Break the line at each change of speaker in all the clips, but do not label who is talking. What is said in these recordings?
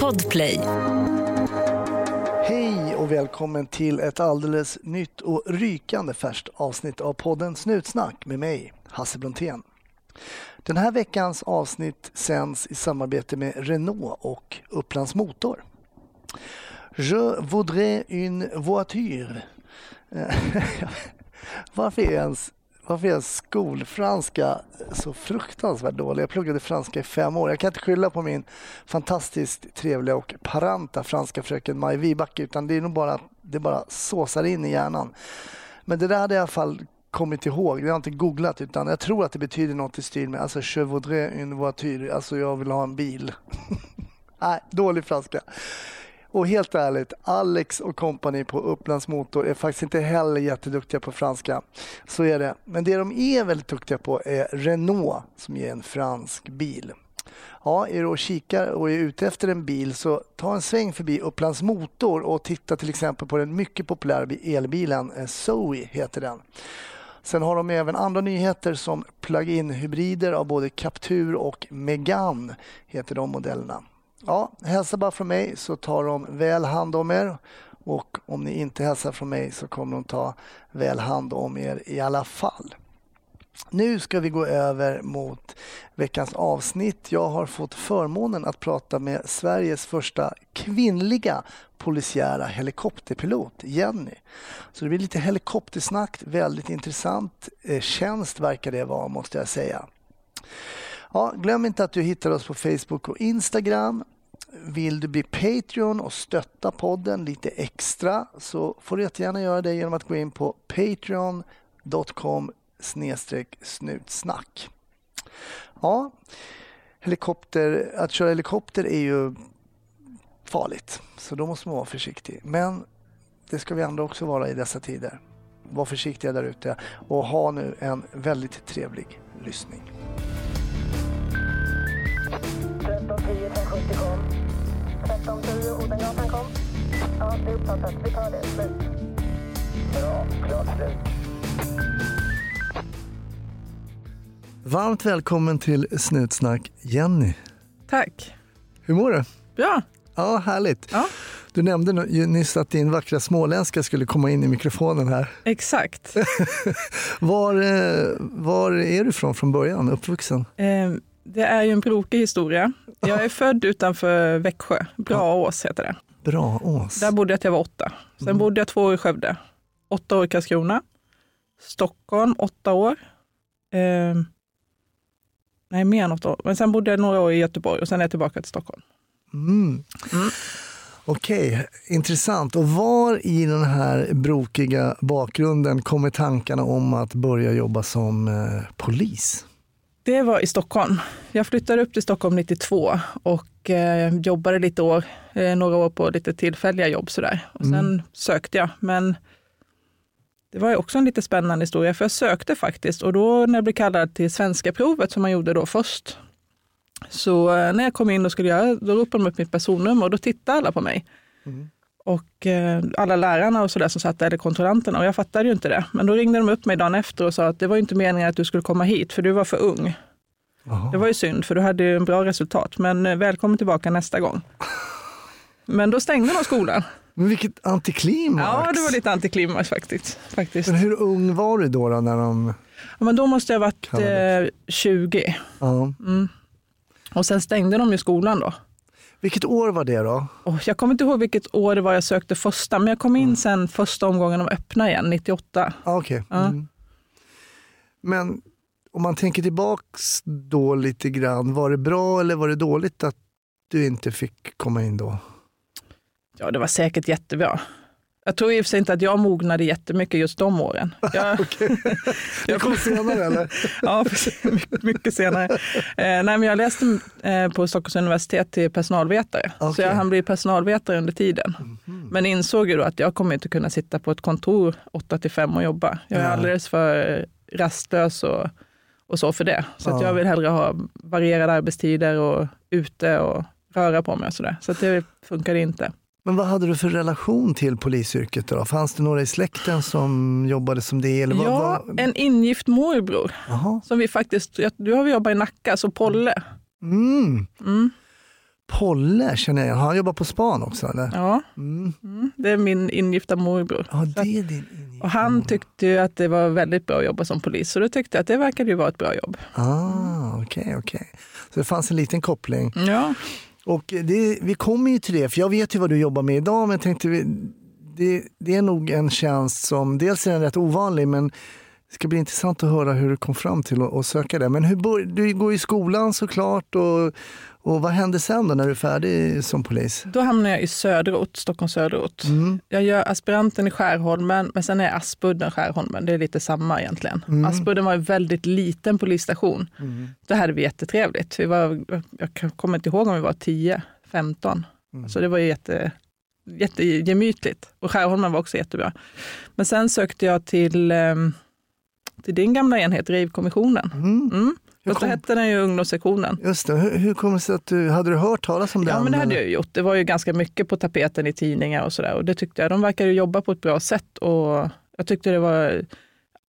Podplay.
Hej och välkommen till ett alldeles nytt och rykande färskt avsnitt av podden Snutsnack med mig, Hasse Brontén. Den här veckans avsnitt sänds i samarbete med Renault och Upplands Motor. Je voudrais une voiture. Eh, varför är ens varför är skolfranska så fruktansvärt dålig? Jag pluggade franska i fem år. Jag kan inte skylla på min fantastiskt trevliga och paranta franska fröken Maj Wibacke utan det är nog bara det bara såsar in i hjärnan. Men det där hade jag i alla fall kommit ihåg. Jag har inte googlat utan jag tror att det betyder något i stil med alltså je voudrais une voiture, alltså jag vill ha en bil. Nej, dålig franska. Och helt ärligt, Alex och kompani på Upplands Motor är faktiskt inte heller jätteduktiga på franska. Så är det. Men det de är väldigt duktiga på är Renault som är en fransk bil. Ja, är du och kikar och är ute efter en bil så ta en sväng förbi Upplands Motor och titta till exempel på den mycket populära elbilen eh, Zoe heter den. Sen har de även andra nyheter som plug-in hybrider av både Captur och Megane heter de modellerna. Ja, hälsa bara från mig så tar de väl hand om er. Och om ni inte hälsar från mig så kommer de ta väl hand om er i alla fall. Nu ska vi gå över mot veckans avsnitt. Jag har fått förmånen att prata med Sveriges första kvinnliga polisiära helikopterpilot, Jenny. Så det blir lite helikoptersnack, väldigt intressant eh, tjänst verkar det vara måste jag säga. Ja, glöm inte att du hittar oss på Facebook och Instagram. Vill du bli Patreon och stötta podden lite extra så får du jättegärna göra det genom att gå in på patreon.com snutsnack. Ja, helikopter, att köra helikopter är ju farligt, så då måste man vara försiktig. Men det ska vi andra också vara i dessa tider. Var försiktiga där ute och ha nu en väldigt trevlig lyssning. 1310 Odengatan kom. Ja, det är uppfattat. Vi tar det. Slut. Bra. Klart slut. Varmt välkommen till Snutsnack, Jenny.
Tack.
Hur mår du?
Bra.
Ja, härligt.
Ja.
Du nämnde nyss att din vackra småländska skulle komma in i mikrofonen här.
Exakt.
var, eh, var är du från från början, uppvuxen?
Eh, det är ju en brokig historia. Jag är född utanför Växjö, Braås heter det.
Braås.
Där bodde jag till jag var åtta. Sen mm. bodde jag två år i Skövde, åtta år i Karlskrona, Stockholm åtta år. Eh, nej, mer än åtta år. Men sen bodde jag några år i Göteborg och sen är jag tillbaka till Stockholm.
Mm. Mm. Okej, okay, intressant. Och var i den här brokiga bakgrunden kommer tankarna om att börja jobba som eh, polis?
Det var i Stockholm. Jag flyttade upp till Stockholm 92 och eh, jobbade lite år, eh, några år på lite tillfälliga jobb sådär. Och sen mm. sökte jag, men det var också en lite spännande historia, för jag sökte faktiskt och då när jag blev kallad till svenska provet som man gjorde då först, så eh, när jag kom in och skulle göra, då ropade de upp mitt personnummer och då tittade alla på mig. Mm. Och eh, alla lärarna och sådär som satt där, eller kontrollanterna, och jag fattade ju inte det. Men då ringde de upp mig dagen efter och sa att det var inte meningen att du skulle komma hit, för du var för ung. Aha. Det var ju synd, för du hade ju en bra resultat, men eh, välkommen tillbaka nästa gång. Men då stängde de skolan.
Men vilket antiklimax!
Ja, det var lite antiklimax faktiskt. faktiskt.
Men hur ung var du då, då när de
ja, men Då måste jag ha varit eh, 20. Ja. Mm. Och sen stängde de ju skolan då.
Vilket år var det då?
Oh, jag kommer inte ihåg vilket år det var jag sökte första, men jag kom in mm. sen första omgången de öppnade igen, 98.
Ah, okay. Ja. Mm. Men om man tänker tillbaks då lite grann, var det bra eller var det dåligt att du inte fick komma in då?
Ja, det var säkert jättebra. Jag tror i och för sig inte att jag mognade jättemycket just de åren. Jag,
det kom senare eller?
ja, mycket, senare. Eh, nej, men jag läste eh, på Stockholms universitet till personalvetare, okay. så jag hann bli personalvetare under tiden. Mm -hmm. Men insåg ju då att jag kommer inte kunna sitta på ett kontor 8 till 5 och jobba. Jag är ja. alldeles för rastlös och, och så för det. Så ja. jag vill hellre ha varierade arbetstider och ute och röra på mig och sådär. Så det funkar inte.
Men vad hade du för relation till polisyrket då? Fanns det några i släkten som jobbade som det? Eller vad,
ja, vad... en ingift morbror. Aha. Som vi faktiskt, du har vi jobbat i Nacka, så Polle.
Mm. Mm. Polle känner jag igen. Har han jobbat på span också? Eller?
Ja,
Mm.
mm, det är min ingifta morbror.
Ja, det är din
Och han tyckte ju att det var väldigt bra att jobba som polis, så då tyckte jag att det verkade ju vara ett bra jobb.
Ah, okej, okej. Så det fanns en liten koppling.
Ja,
och det, vi kommer ju till det, för jag vet ju vad du jobbar med idag, men jag tänkte det, det är nog en tjänst som dels är den rätt ovanlig, men det ska bli intressant att höra hur du kom fram till att, söka det. Men hur du går i skolan såklart och, och vad hände sen då när du är färdig som polis?
då hamnade jag i söderort, Stockholms söderort.
Mm.
Jag gör aspiranten i Skärholmen, men sen är Aspudden Skärholmen. Det är lite samma egentligen.
Mm.
Aspudden var en väldigt liten polisstation.
Mm.
Det hade vi jättetrevligt. Vi var, jag kommer inte ihåg om vi var 10, 15.
Mm.
Så det var jätte, jättegemytligt. Och Skärholmen var också jättebra. Men sen sökte jag till, ehm, till din gamla enhet, Rivkommissionen.
Mm.
Så
kom-
hette den ju ungdomssektionen.
Just det, hur, hur kommer det sig att du, hade du hört talas om den?
Ja, men det hade jag gjort. Det var ju ganska mycket på tapeten i tidningar och sådär. Och det tyckte jag. De verkade jobba på ett bra sätt. Och jag tyckte det var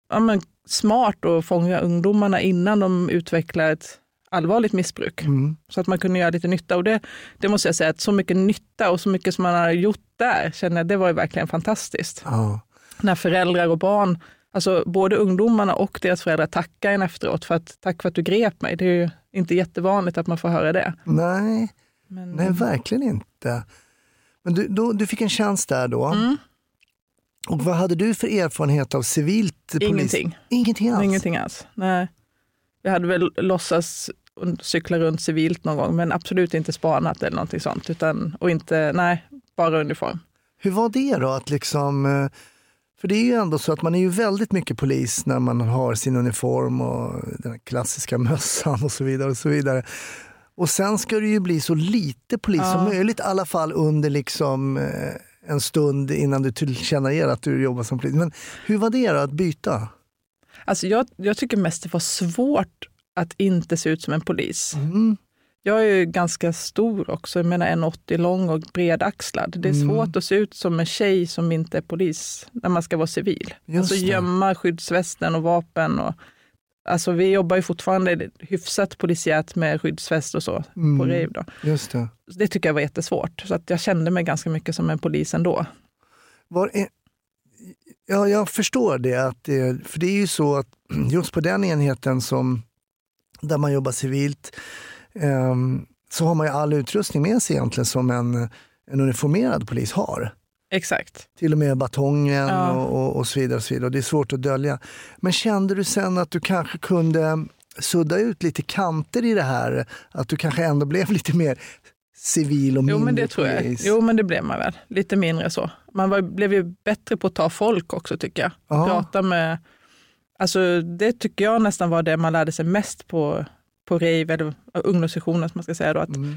ja, men smart att fånga ungdomarna innan de utvecklar ett allvarligt missbruk.
Mm.
Så att man kunde göra lite nytta. Och det, det måste jag säga, att så mycket nytta och så mycket som man har gjort där, känner jag, det var ju verkligen fantastiskt.
Ja.
När föräldrar och barn, alltså både ungdomarna och deras föräldrar tackar en efteråt för att tack för att du grep mig. Det är ju inte jättevanligt att man får höra det.
Nej,
Men,
nej, verkligen inte. Men du, då, du fick en chans där då.
Mm.
Och vad hade du för erfarenhet av civilt polis?
Ingenting.
Ingenting alls?
Ingenting alls. Nej. Jag hade väl låtsas cykla runt civilt någon gång, men absolut inte spanat eller någonting sånt. Utan, och inte, nej, bara uniform.
Hur var det då? Att liksom, eh, för det är ju ändå så att man är ju väldigt mycket polis när man har sin uniform och den klassiska mössan och så vidare. Och så vidare. Och sen ska du ju bli så lite polis
Ja.
som möjligt, i alla fall under liksom eh, en stund innan du tillkännager att du jobbar som polis. Men hur var det då, att byta?
Alltså jag, jag tycker mest det var svårt att inte se ut som en polis.
Mm.
Jag är ju ganska stor också, jag menar 1,80 lång och bredaxlad. Det är
Mm.
svårt att se ut som en tjej som inte är polis när man ska vara civil.
Just
alltså
det.
gömma skyddsvästen och vapen. Och, alltså vi jobbar ju fortfarande hyfsat polisiärt med skyddsväst och så på
Mm.
rave. Då.
Just det.
Det tycker jag var jättesvårt. Så att jag kände mig ganska mycket som en polis ändå.
Var är, ja, jag förstår det, att det, för det är ju så att just på den enheten som där man jobbar civilt så har man ju all utrustning med sig egentligen som en, en uniformerad polis har.
Exakt.
Till och med batongen
Ja.
och, och, så vidare. Och så vidare. Och det är svårt att dölja. Men kände du sen att du kanske kunde sudda ut lite kanter i det här? Att du kanske ändå blev lite mer civil och mindre
Jo men det tror jag. Jo men det blev man väl. Lite mindre så. Man var, blev ju bättre på att ta folk också tycker jag.
Ja.
Prata med, alltså det tycker jag nästan var det man lärde sig mest på, på rave eller ungdomssessionen som man ska säga då. Att
Mm.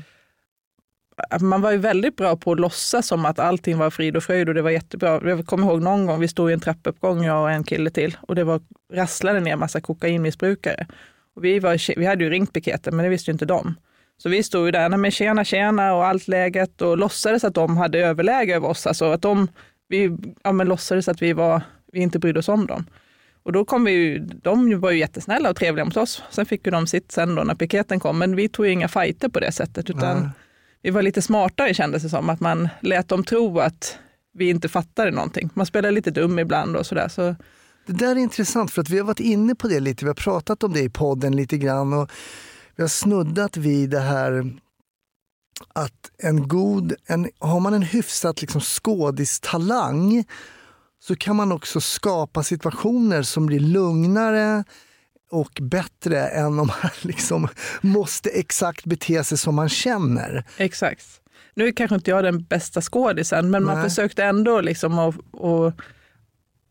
man var ju väldigt bra på att låtsas som att allting var frid och fröjd och det var jättebra. Jag kommer ihåg någon gång vi stod i en trappuppgång, jag och en kille till, och det var rasslade ner massa kokainmissbrukare. Och vi, var, vi hade ju ringt piketen, men det visste ju inte de. Så vi stod ju där, men tjena tjena och allt läget och låtsades att de hade överläge över oss. Alltså att de, vi ja, men låtsades att vi, var, vi inte brydde oss om dem. Och då kom vi ju, de var ju jättesnälla och trevliga mot oss. Sen fick ju de sitt sen då när piketen kom, men vi tog ju inga fighter på det sättet, utan
Nej.
vi var lite smartare kändes det som, att man lät dem tro att vi inte fattade någonting. Man spelade lite dum ibland och sådär. Så,
Det där är intressant för att vi har varit inne på det lite. Vi har pratat om det i podden lite grann och vi har snuddat vid det här att en god, en, har man en hyfsat liksom skådistalang så kan man också skapa situationer som blir lugnare och bättre än om man liksom måste exakt bete sig som man känner.
exakt. Nu är kanske inte jag den bästa skådisen, men man
Nej.
försökte ändå liksom att och,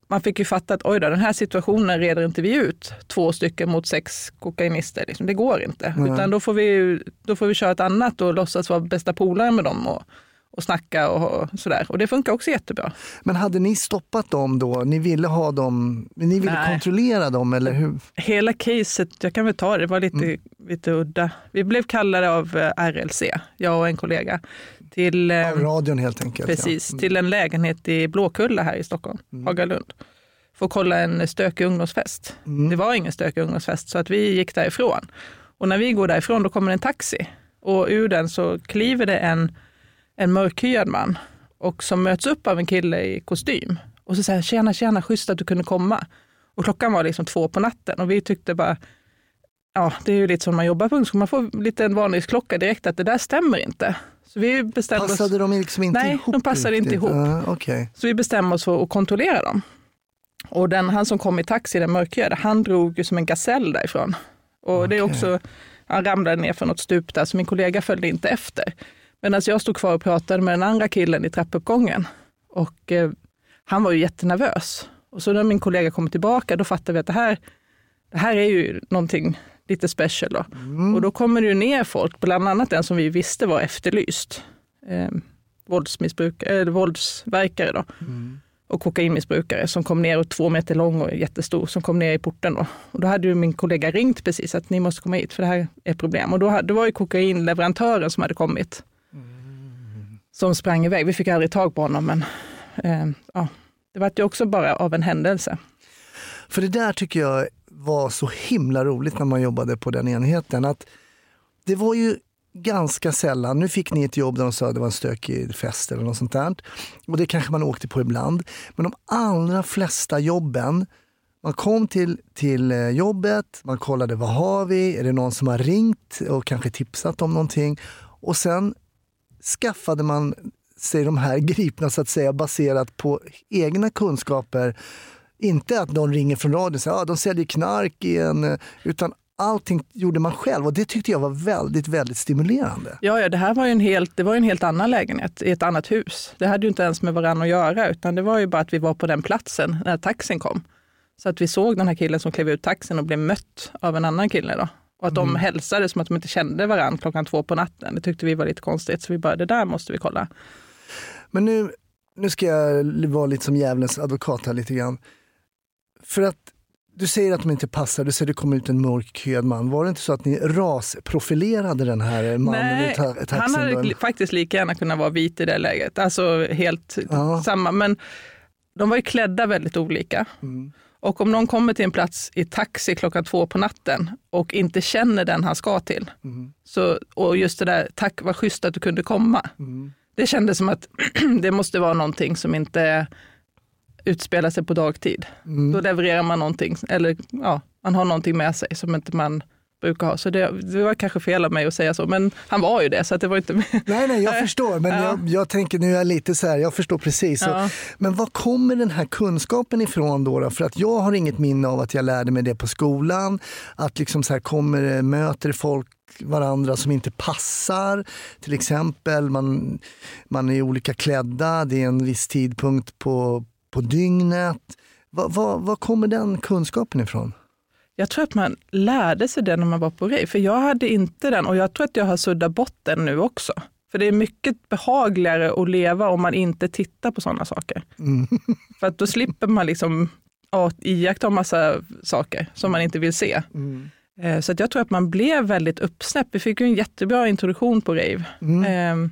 man fick ju fatta att oj då, den här situationen reder inte vi ut två stycken mot sex kokainister. Liksom. Det går inte.
Nej.
Utan då får, vi, då får vi köra ett annat och låtsas vara bästa polare med dem och, och snacka och, sådär. Och det funkar också jättebra.
Men hade ni stoppat dem då? Ni ville ha dem, ni ville
Nej.
kontrollera dem eller hur?
Hela caset, jag kan väl ta det, det var lite,
Mm.
lite udda. Vi blev kallade av eh, RLC, jag och en kollega, till, eh,
Av radion helt enkelt.
precis,
ja.
till en lägenhet i Blåkulla här i Stockholm,
Mm.
Hagalund, för att kolla en stökig ungdomsfest.
Mm.
Det var ingen stökig ungdomsfest, så att vi gick därifrån. Och när vi går därifrån, då kommer en taxi. Och ur den så kliver det en, en mörkhyad man och som möts upp av en kille i kostym. Och så säger tjena, tjena, schysst att du kunde komma. Och klockan var liksom två på natten och vi tyckte bara, ja det är ju lite som man jobbar på ungdomsskolan, man får lite en varningsklocka direkt att det där stämmer inte. Så vi bestämde
Passade
oss,
de liksom inte
nej,
ihop?
de passade inte
riktigt?
ihop.
Ah, okay.
Så vi bestämde oss för att kontrollera dem. Och den, han som kom i taxi, den mörkhyade, han drog ju som en gasell därifrån. Och det är också, han ramlade ner från något stup där, så min kollega följde inte efter. Medan jag stod kvar och pratade med den andra killen i trappuppgången. Och eh, han var ju jättenervös. Och så när min kollega kom tillbaka, då fattade vi att det här, det här är ju någonting lite special. Då. Och då kommer det ju ner folk, bland annat den som vi visste var efterlyst. Eh, våldsmissbrukare, eller våldsverkare då. Och kokainmissbrukare som kom ner och två meter lång och jättestor som kom ner i porten. Då. Och då hade ju min kollega ringt precis att ni måste komma hit för det här är problem. Och då, hade- det var ju kokainleverantören som hade kommit. Som sprang iväg. Vi fick aldrig tag på honom men eh, ja, det var ju också bara av en händelse.
För det där tycker jag var så himla roligt när man jobbade på den enheten. Att det var ju ganska sällan, nu fick ni ett jobb där de sa att det var en stökig fest eller något sånt där. Och det kanske man åkte på ibland. Men de allra flesta jobben, man kom till, till eh, jobbet, man kollade vad har vi, är det någon som har ringt och kanske tipsat om någonting. Och sen skaffade man sig de här gripna så att säga baserat på egna kunskaper. Inte att någon ringer från radion och säger att ah, de säljer knark i en... Utan allting gjorde man själv och det tyckte jag var väldigt, väldigt stimulerande.
Ja, ja det här var ju en helt, det var en helt annan lägenhet i ett annat hus. Det hade ju inte ens med varandra att göra utan det var ju bara att vi var på den platsen när taxin kom. Så att vi såg den här killen som klev ut taxin och blev mött av en annan kille. Då. Och att de hälsade som att de inte kände varandra klockan två på natten. Det tyckte vi var lite konstigt så vi bara, det där måste vi kolla.
Men nu, nu ska jag vara lite som djävulens advokat här lite grann. För att du säger att de inte passar, du säger att det kom ut en mörkhyad man. Var det inte så att ni rasprofilerade den här mannen
Nej,
i ta- taxin?
han hade li- faktiskt lika gärna kunnat vara vit i det läget. Alltså helt
Ja.
samma. Men de var ju klädda väldigt olika.
Mm.
Och om någon kommer till en plats i taxi klockan två på natten och inte känner den han ska till.
Mm.
Så, och just det där, tack vad schysst att du kunde komma.
Mm.
Det kändes som att det måste vara någonting som inte utspelar sig på dagtid.
Mm.
Då levererar man någonting, eller ja, man har någonting med sig som inte man brukar ha. Så det, det var kanske fel av mig att säga så, men han var ju det, så det var inte...
Nej, nej, jag förstår. Men
Ja.
jag, jag tänker, nu är jag lite så här, jag förstår precis. Så,
Ja.
Men var kommer den här kunskapen ifrån då, då? För att jag har inget minne av att jag lärde mig det på skolan. Att liksom så här kommer, det- möter folk varandra som inte passar. Till exempel, man, man är olika klädda, det är en viss tidpunkt på, på dygnet. Var, var, var kommer den kunskapen ifrån?
Jag tror att man lärde sig det när man var på rave, för jag hade inte den och jag tror att jag har suddat bort den nu också. För det är mycket behagligare att leva om man inte tittar på sådana saker.
Mm.
För att då slipper man liksom iaktta massa saker som man inte vill se.
Mm.
Eh, Så att jag tror att man blev väldigt uppsnäppt. Vi fick ju en jättebra introduktion på rave.
Mm.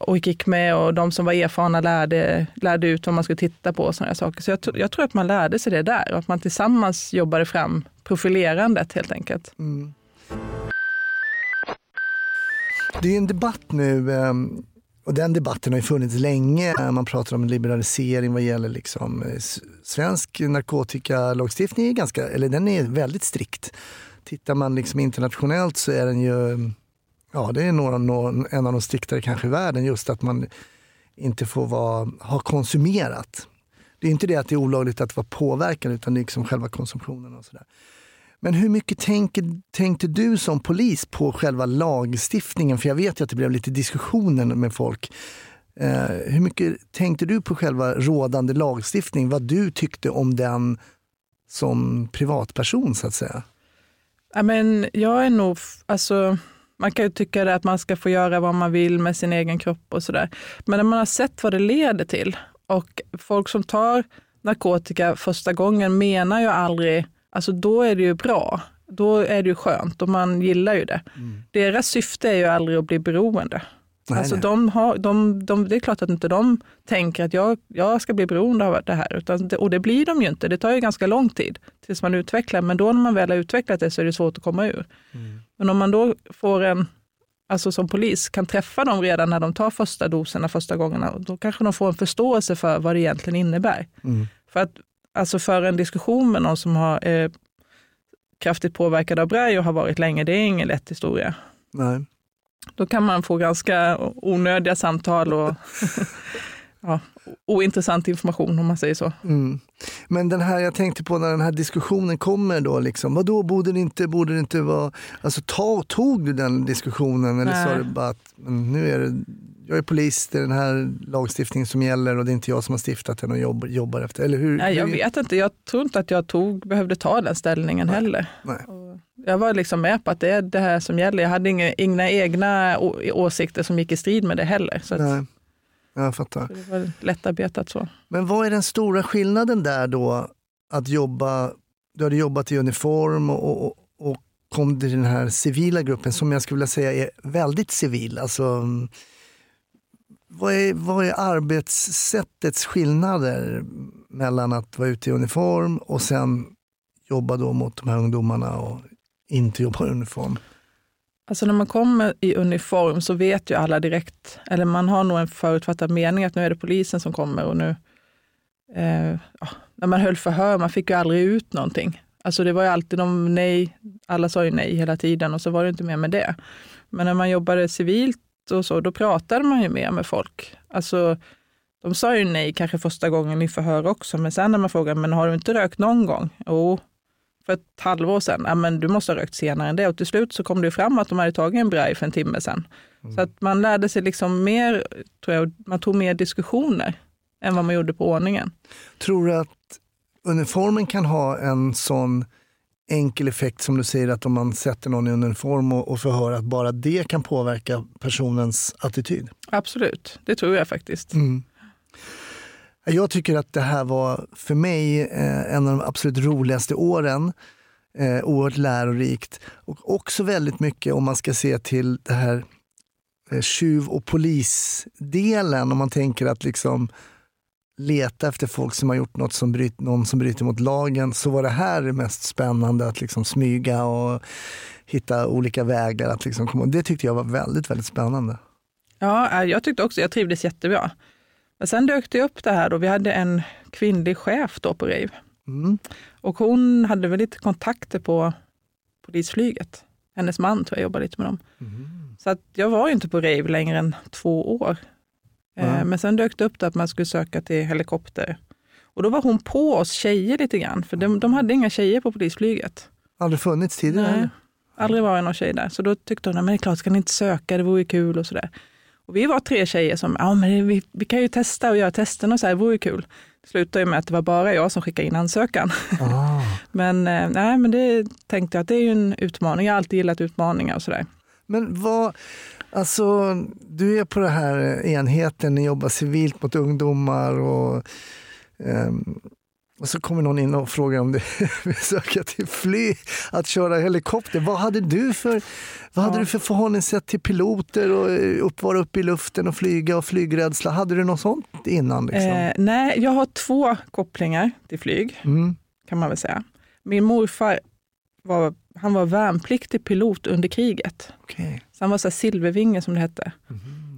Och gick med och de som var erfarna lärde, lärde ut vad man skulle titta på och sådana saker. Så jag, jag tror att man lärde sig det där och att man tillsammans jobbade fram profilerandet helt enkelt.
Mm. Det är ju en debatt nu ehm, och den debatten har ju funnits länge. Man pratar om en liberalisering vad gäller liksom, eh, svensk narkotikalagstiftning. Är ganska, eller den är väldigt strikt. Tittar man liksom internationellt så är den ju ehm, ja, det är några, någon, en av de striktare kanske i världen. Just att man inte får vara, ha konsumerat. Det är inte det att det är olagligt att vara påverkad utan det är liksom själva konsumtionen. och sådär. Men hur mycket tänker, tänkte du som polis på själva lagstiftningen? För jag vet ju att det blev lite diskussioner med folk. Eh, hur mycket tänkte du på själva rådande lagstiftning? Vad du tyckte om den som privatperson så att säga?
Ja, men jag är nog, alltså, man kan ju tycka att man ska få göra vad man vill med sin egen kropp och sådär. Men när man har sett vad det leder till och folk som tar narkotika första gången menar ju aldrig, alltså då är det ju bra. Då är det ju skönt och man gillar ju det. Deras syfte är ju aldrig att bli beroende.
Nej,
alltså
nej.
De har, de, de, det är klart att inte de tänker att jag, jag ska bli beroende av det här. Utan det, och det blir de ju inte. Det tar ju ganska lång tid tills man utvecklar. Men då när man väl har utvecklat det så är det svårt att komma ur. Men om man då får en, alltså som polis, kan träffa dem redan när de tar första doserna första gångerna. Då kanske de får en förståelse för vad det egentligen innebär.
Mm.
För att alltså föra en diskussion med någon som har eh, kraftigt påverkad av braj och har varit länge, det är ingen lätt historia.
Nej.
Då kan man få ganska onödiga samtal och ja, ointressant information om man säger så.
Mm. Men den här, jag tänkte på när den här diskussionen kommer då, liksom, vadå borde det inte, borde det inte vara, alltså ta, tog du den diskussionen eller
Nej.
sa du bara att nu är det, jag är polis, det är den här lagstiftningen som gäller och det är inte jag som har stiftat den och jobb, jobbar efter, eller hur?
Nej, jag
hur,
vet inte, jag tror inte att jag tog, behövde ta den ställningen
Nej.
heller.
Nej.
Jag var liksom med på att det är det här som gäller. Jag hade inga, inga egna åsikter som gick i strid med det heller. Så, att,
Nej. Jag fattar.
så det var lättarbetat så.
Men vad är den stora skillnaden där då? Att jobba, du hade jobbat i uniform och, och, och kom till den här civila gruppen som jag skulle vilja säga är väldigt civil. Alltså, vad, är, vad är arbetssättets skillnader mellan att vara ute i uniform och sen jobba då mot de här ungdomarna och inte jobba i uniform?
Alltså när man kommer i uniform så vet ju alla direkt, eller man har nog en förutfattad mening att nu är det polisen som kommer och nu, eh, ja, när man höll förhör, man fick ju aldrig ut någonting. Alltså det var ju alltid de nej, alla sa ju nej hela tiden och så var det inte mer med det. Men när man jobbade civilt och så, då pratade man ju mer med folk. Alltså de sa ju nej kanske första gången i förhör också, men sen när man frågade, men har du inte rökt någon gång? Jo, för ett halvår sedan, ja, men du måste ha rökt senare än det. Och till slut så kom det fram att de hade tagit en braj för en timme sedan. Så att man lärde sig liksom mer, tror jag, man tog mer diskussioner än vad man gjorde på ordningen.
Tror du att uniformen kan ha en sån enkel effekt som du säger att om man sätter någon i uniform och, och förhör att bara det kan påverka personens attityd?
Absolut, det tror jag faktiskt.
Mm. Jag tycker att det här var för mig eh, en av de absolut roligaste åren. Eh, oerhört lärorikt och också väldigt mycket om man ska se till det här eh, tjuv och polisdelen. Om man tänker att liksom leta efter folk som har gjort något som bryt, någon som bryter mot lagen så var det här det mest spännande att liksom smyga och hitta olika vägar att liksom komma. Det tyckte jag var väldigt, väldigt spännande.
Ja, eh, jag tyckte också, jag trivdes jättebra. Men sen dök det upp det här och vi hade en kvinnlig chef då på rave.
Mm.
Och hon hade väl lite kontakter på polisflyget. Hennes man tror jag jobbade lite med dem. Så att jag var ju inte på rave längre än två år.
Nej.
Men sen dök det upp det att man skulle söka till helikopter. Och då var hon på oss tjejer lite grann, för de, de hade inga tjejer på polisflyget.
Aldrig funnits tidigare?
Nej, aldrig var det någon tjej där. Så då tyckte hon, "Nej, men det är klart, ska ni inte söka, det vore kul och sådär. Och vi var tre tjejer som, ja men vi, vi kan ju testa och göra testen och så här, det vore ju kul. Det slutade ju med att det var bara jag som skickade in ansökan.
Ah.
Men, eh, nej, men det tänkte jag att det är ju en utmaning. Jag har alltid gillat utmaningar och sådär.
Men vad, alltså du är på den här enheten, ni jobbar civilt mot ungdomar och, ehm, och så kommer någon in och frågar om du vill söka till fly, att köra helikopter. Vad hade du för, vad hade
Ja.
du för förhållningssätt till piloter och eh, upp, vara uppe i luften och flyga och flygrädsla? Hade du något sånt innan? Liksom?
Eh, nej, jag har två kopplingar till flyg,
Mm.
kan man väl säga. Min morfar var, han var värnpliktig pilot under kriget.
Okej.
Så han var så silvervinge som det hette.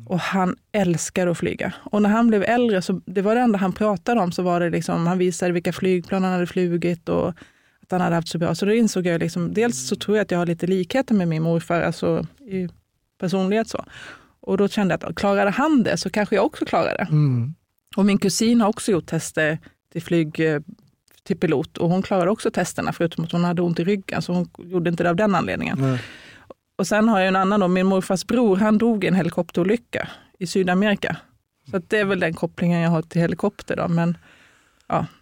Och han älskade att flyga. Och när han blev äldre, så det var det enda han pratade om, så var det liksom, han visade vilka flygplan han hade flugit och att han hade haft så bra. Så då insåg jag, liksom, dels så tror jag att jag har lite likheter med min morfar, alltså i personlighet så. Och då kände jag att klarade han det så kanske jag också klarar det.
Mm.
Och min kusin har också gjort tester till flyg eh, till pilot och hon klarade också testerna förutom att hon hade ont i ryggen så hon gjorde inte det av den anledningen.
Nej.
Och sen har jag en annan då, min morfars bror, han dog i en helikopterolycka i Sydamerika. Så det är väl den kopplingen jag har till helikopter då. Men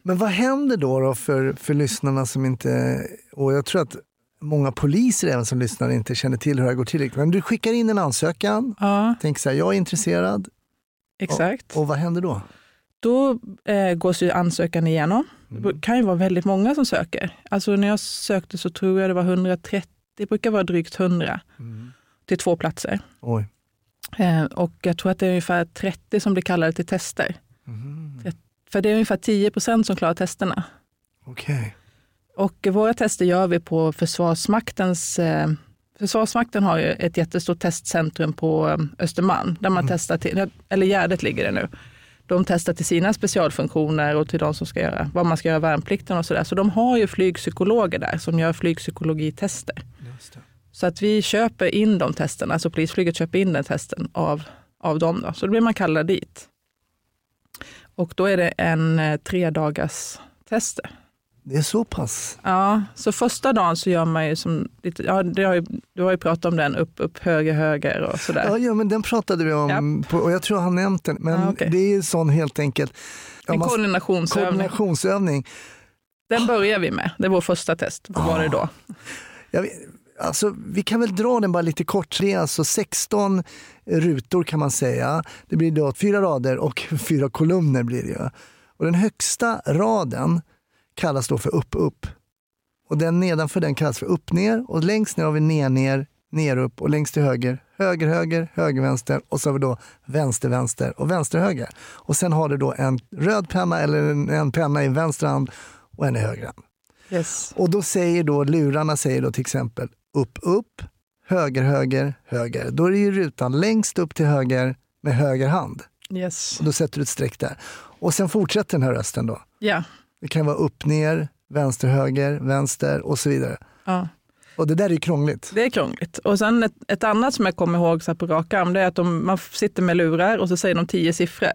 Men vad händer då, då för, för lyssnarna som inte, och jag tror att många poliser även som lyssnar inte känner till hur det går till. Men du skickar in en ansökan,
ja,
tänker så här, jag är intresserad,
exakt.
och vad händer då?
Då eh, gås ju ansökan igenom.
Mm.
Det kan ju vara väldigt många som söker. Alltså när jag sökte så tror jag det var 130, det brukar vara drygt 100 till två platser.
Oj.
Eh, och jag tror att det är ungefär 30 som blir kallade till tester. För det är ungefär 10 procent som klarar testerna.
Okej.
Och våra tester gör vi på Försvarsmaktens eh, Försvarsmakten har ju ett jättestort testcentrum på eh, Östermalm, där man testar, till, eller Gärdet ligger det nu. De testar till sina specialfunktioner och till de som ska göra, vad man ska göra värnplikten och sådär. Så de har ju flygpsykologer där som gör flygpsykologitester. Så att vi köper in de testerna, alltså polisflyget köper in den testen av, av dem. Då. Så då blir man kallad dit. Och då är det en eh, tre dagars tester.
Det är så pass?
Ja, så första dagen så gör man ju som lite, ja, det har ju, du har ju pratat om den, upp, upp, höger, höger och sådär.
Ja, ja men den pratade vi om
Japp.
på, och jag tror han nämnt den. Men
Ja, okej.
det är ju sån helt enkelt
en
man-
koordinationsövning.
koordinationsövning.
Den börjar vi med. Det är vår första test. Vad var det då?
Jag alltså, vi kan väl dra den bara lite kort. Det är alltså 16 rutor kan man säga. Det blir då fyra rader och fyra kolumner blir det ju. Och den högsta raden kallas då för upp upp. Och den nedanför den kallas för upp ner och längst ner har vi ner ner, ner upp och längst till höger höger höger, höger vänster och så har vi då vänster vänster och vänster höger. Och sen har du då en röd penna eller en, en penna i vänster hand och en i höger hand.
Yes.
Och då säger då lurarna säger då till exempel upp, upp, höger, höger, höger. Då är det ju rutan längst upp till höger med höger hand.
yes.
Och då sätter du ett streck där. Och sen fortsätter den här rösten då.
Ja.
Det kan vara upp, ner, vänster, höger, vänster och så vidare.
ja,
Och det där är ju krångligt.
det är krångligt. Och sen ett, ett annat som jag kommer ihåg så på rak arm, det är att de, man sitter med lurar och så säger de tio siffror.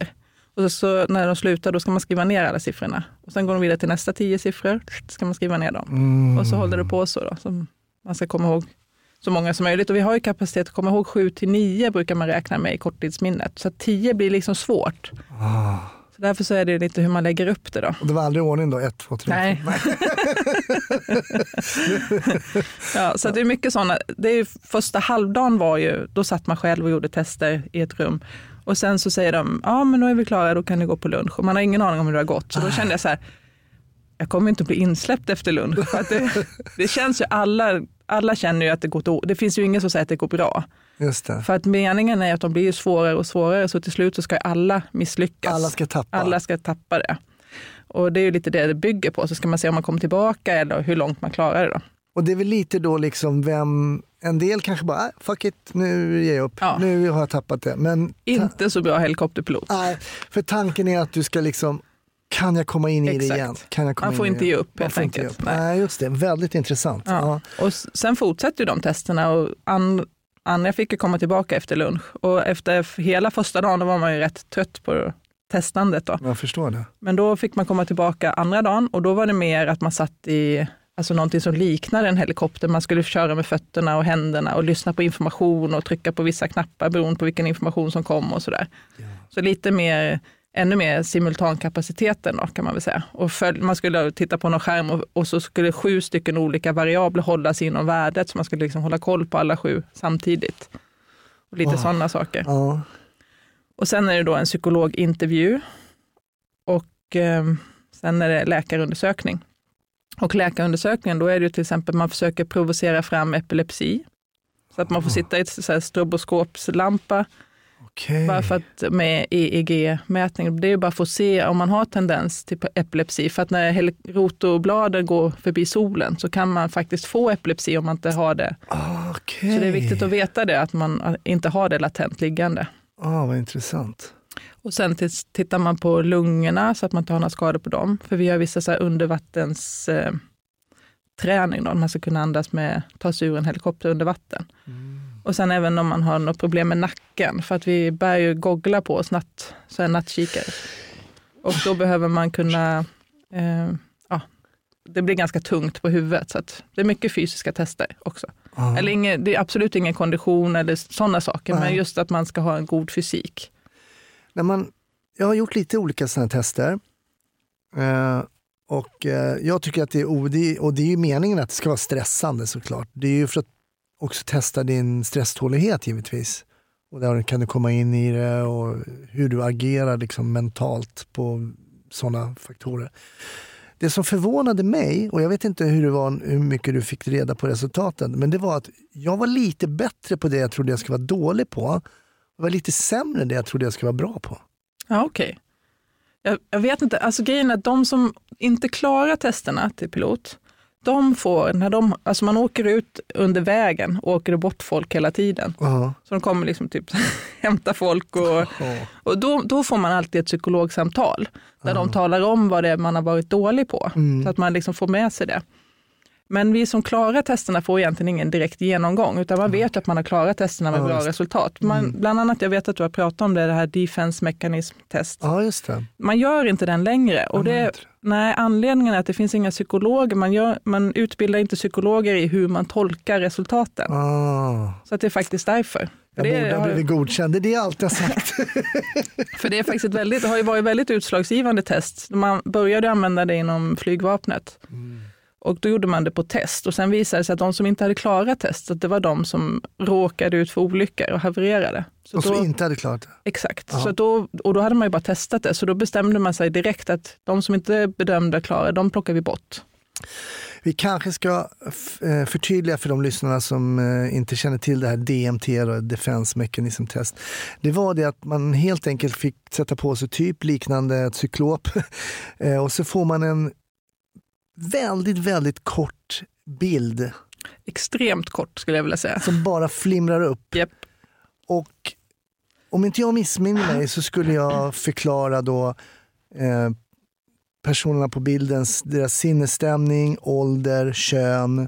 Och så, så när de slutar då ska man skriva ner alla siffrorna. Och sen går de vidare till nästa tio siffror, ska man skriva ner dem.
Mm.
Och så håller det på så då, som man ska komma ihåg så många som möjligt. Och vi har ju kapacitet att komma ihåg 7 till 9 brukar man räkna med i korttidsminnet. Så att 10 blir liksom svårt.
Ah.
Så därför så är det lite hur man lägger upp det då.
Och det var aldrig ordning då? Ett, två, tre?
Nej. ja, så det är mycket sådana. Det är första halvdagen var ju, då satt man själv och gjorde tester i ett rum. Och sen så säger de, ja men då är vi klara, då kan ni gå på lunch. Och man har ingen aning om hur det har gått. Så då kände jag så här, jag kommer inte att bli insläppt efter lunch. Det, det känns ju, alla, alla känner ju att det går då. Det finns ju ingen som säger att det går bra.
Just det.
För att meningen är att de blir ju svårare och svårare, så till slut så ska alla misslyckas.
Alla ska tappa.
Alla ska tappa det. Och det är ju lite det det bygger på. Så ska man se om man kommer tillbaka eller hur långt man klarar det. Då.
Och det är väl lite då liksom vem, en del kanske bara, "Äh, fuck it, nu ger jag upp,
Ja.
nu har jag tappat det. Men
Inte så bra helikopterpilot.
Nej, för tanken är att du ska liksom, kan jag komma in i det
Exakt.
igen? Kan jag komma
Man får
in
inte
det?
ge upp, helt enkelt.
upp.
Nej.
Nej. just det. Väldigt intressant.
Ja.
Ja.
Och sen fortsätter ju de testerna och Ann, Anja fick ju komma tillbaka efter lunch. Och efter hela första dagen var man ju rätt trött på testandet. Då.
Jag förstår det.
Men då fick man komma tillbaka andra dagen och då var det mer att man satt i alltså någonting som liknade en helikopter. Man skulle köra med fötterna och händerna och lyssna på information och trycka på vissa knappar beroende på vilken information som kom och sådär. Så lite mer, ännu mer simultankapaciteten då kan man väl säga. Och följ, man skulle titta på någon skärm och, och så skulle sju stycken olika variabler hållas inom värdet så man skulle liksom hålla koll på alla sju samtidigt. Och lite
Wow.
sådana saker.
Ja.
Och sen är det då en psykologintervju och eh, sen är det läkarundersökning. Och läkarundersökningen, då är det ju till exempel man försöker provocera fram epilepsi. Så att man får sitta i ett så här stroboskopslampa
Okej.
bara för att med EEG-mätning. Det är bara för att se om man har tendens till epilepsi. För att när rotorbladen går förbi solen så kan man faktiskt få epilepsi om man inte har det.
Okej.
Så det är viktigt att veta det, att man inte har det latent liggande.
Ah, vad intressant.
Och sen tittar man på lungorna så att man inte har några skador på dem. För vi gör vissa så här undervattens eh, träning då, man ska kunna andas med, ta sig ur en helikopter under vatten. Och sen även om man har något problem med nacken, för att vi bär ju gogglar på oss, natt, så nattkikare. Och då behöver man kunna, eh, ja, det blir ganska tungt på huvudet. Så det är mycket fysiska tester också.
Ah.
Eller ingen, det är absolut ingen kondition eller sådana saker,
Nej.
men just att man ska ha en god fysik.
När man, jag har gjort lite olika sådana tester. Eh, och eh, jag tycker att det är, o- det och det är ju meningen att det ska vara stressande såklart. Det är ju för att också testa din stresstålighet givetvis. Och där kan du komma in i det och hur du agerar liksom mentalt på sådana faktorer. Det som förvånade mig, och jag vet inte hur, det var, hur mycket du fick reda på resultaten, men det var att jag var lite bättre på det jag trodde jag skulle vara dålig på. Jag var lite sämre än det jag trodde jag skulle vara bra på.
Ja, okej. Jag, jag vet inte, alltså grejen är att de som inte klarar testerna till pilot, de får, när de, alltså man åker ut under vägen, åker det bort folk hela tiden.
Ja.
Så de kommer liksom typ hämta folk och,
Ja.
och då, då får man alltid ett psykologsamtal där de talar om vad det är man har varit dålig på.
Mm.
Så att man liksom får med sig det. Men vi som klarar testerna får egentligen ingen direkt genomgång, utan man vet att man har klarat testerna med
Ja,
bra resultat. Man,
Mm.
Bland annat, jag vet att du har pratat om det, det här defense mechanism test.
ja, just det.
Man gör inte den längre. Och det, nej, anledningen är att det finns inga psykologer. Man, gör, man utbildar inte psykologer i hur man tolkar resultaten.
Ah.
Så att det är faktiskt därför. För
Jag
det,
borde ha blivit godkänd, det är det jag alltid har sagt.
för det är faktiskt väldigt, det har ju varit väldigt utslagsgivande test. Man började använda det inom flygvapnet. Och då gjorde man det på test och sen visade det sig att de som inte hade klarat testet, det var de som råkade ut för olyckor och havererade. Så
Och som
då,
inte hade klarat det.
exakt, så då, och då hade man ju bara testat det, så då bestämde man sig direkt att de som inte bedömde klara, de plockar vi bort.
Vi kanske ska eh, förtydliga för de lyssnarna som eh, inte känner till det här DMT, då, Defense Mechanism Test. Det var det att man helt enkelt fick sätta på sig typ liknande ett cyklop Eh, och så får man en väldigt, väldigt kort bild
Extremt kort skulle jag vilja säga.
som bara flimrar upp.
Japp.
Och om inte jag missminner mig så skulle jag förklara då eh, personerna på bildens deras sinnesstämning, ålder, kön.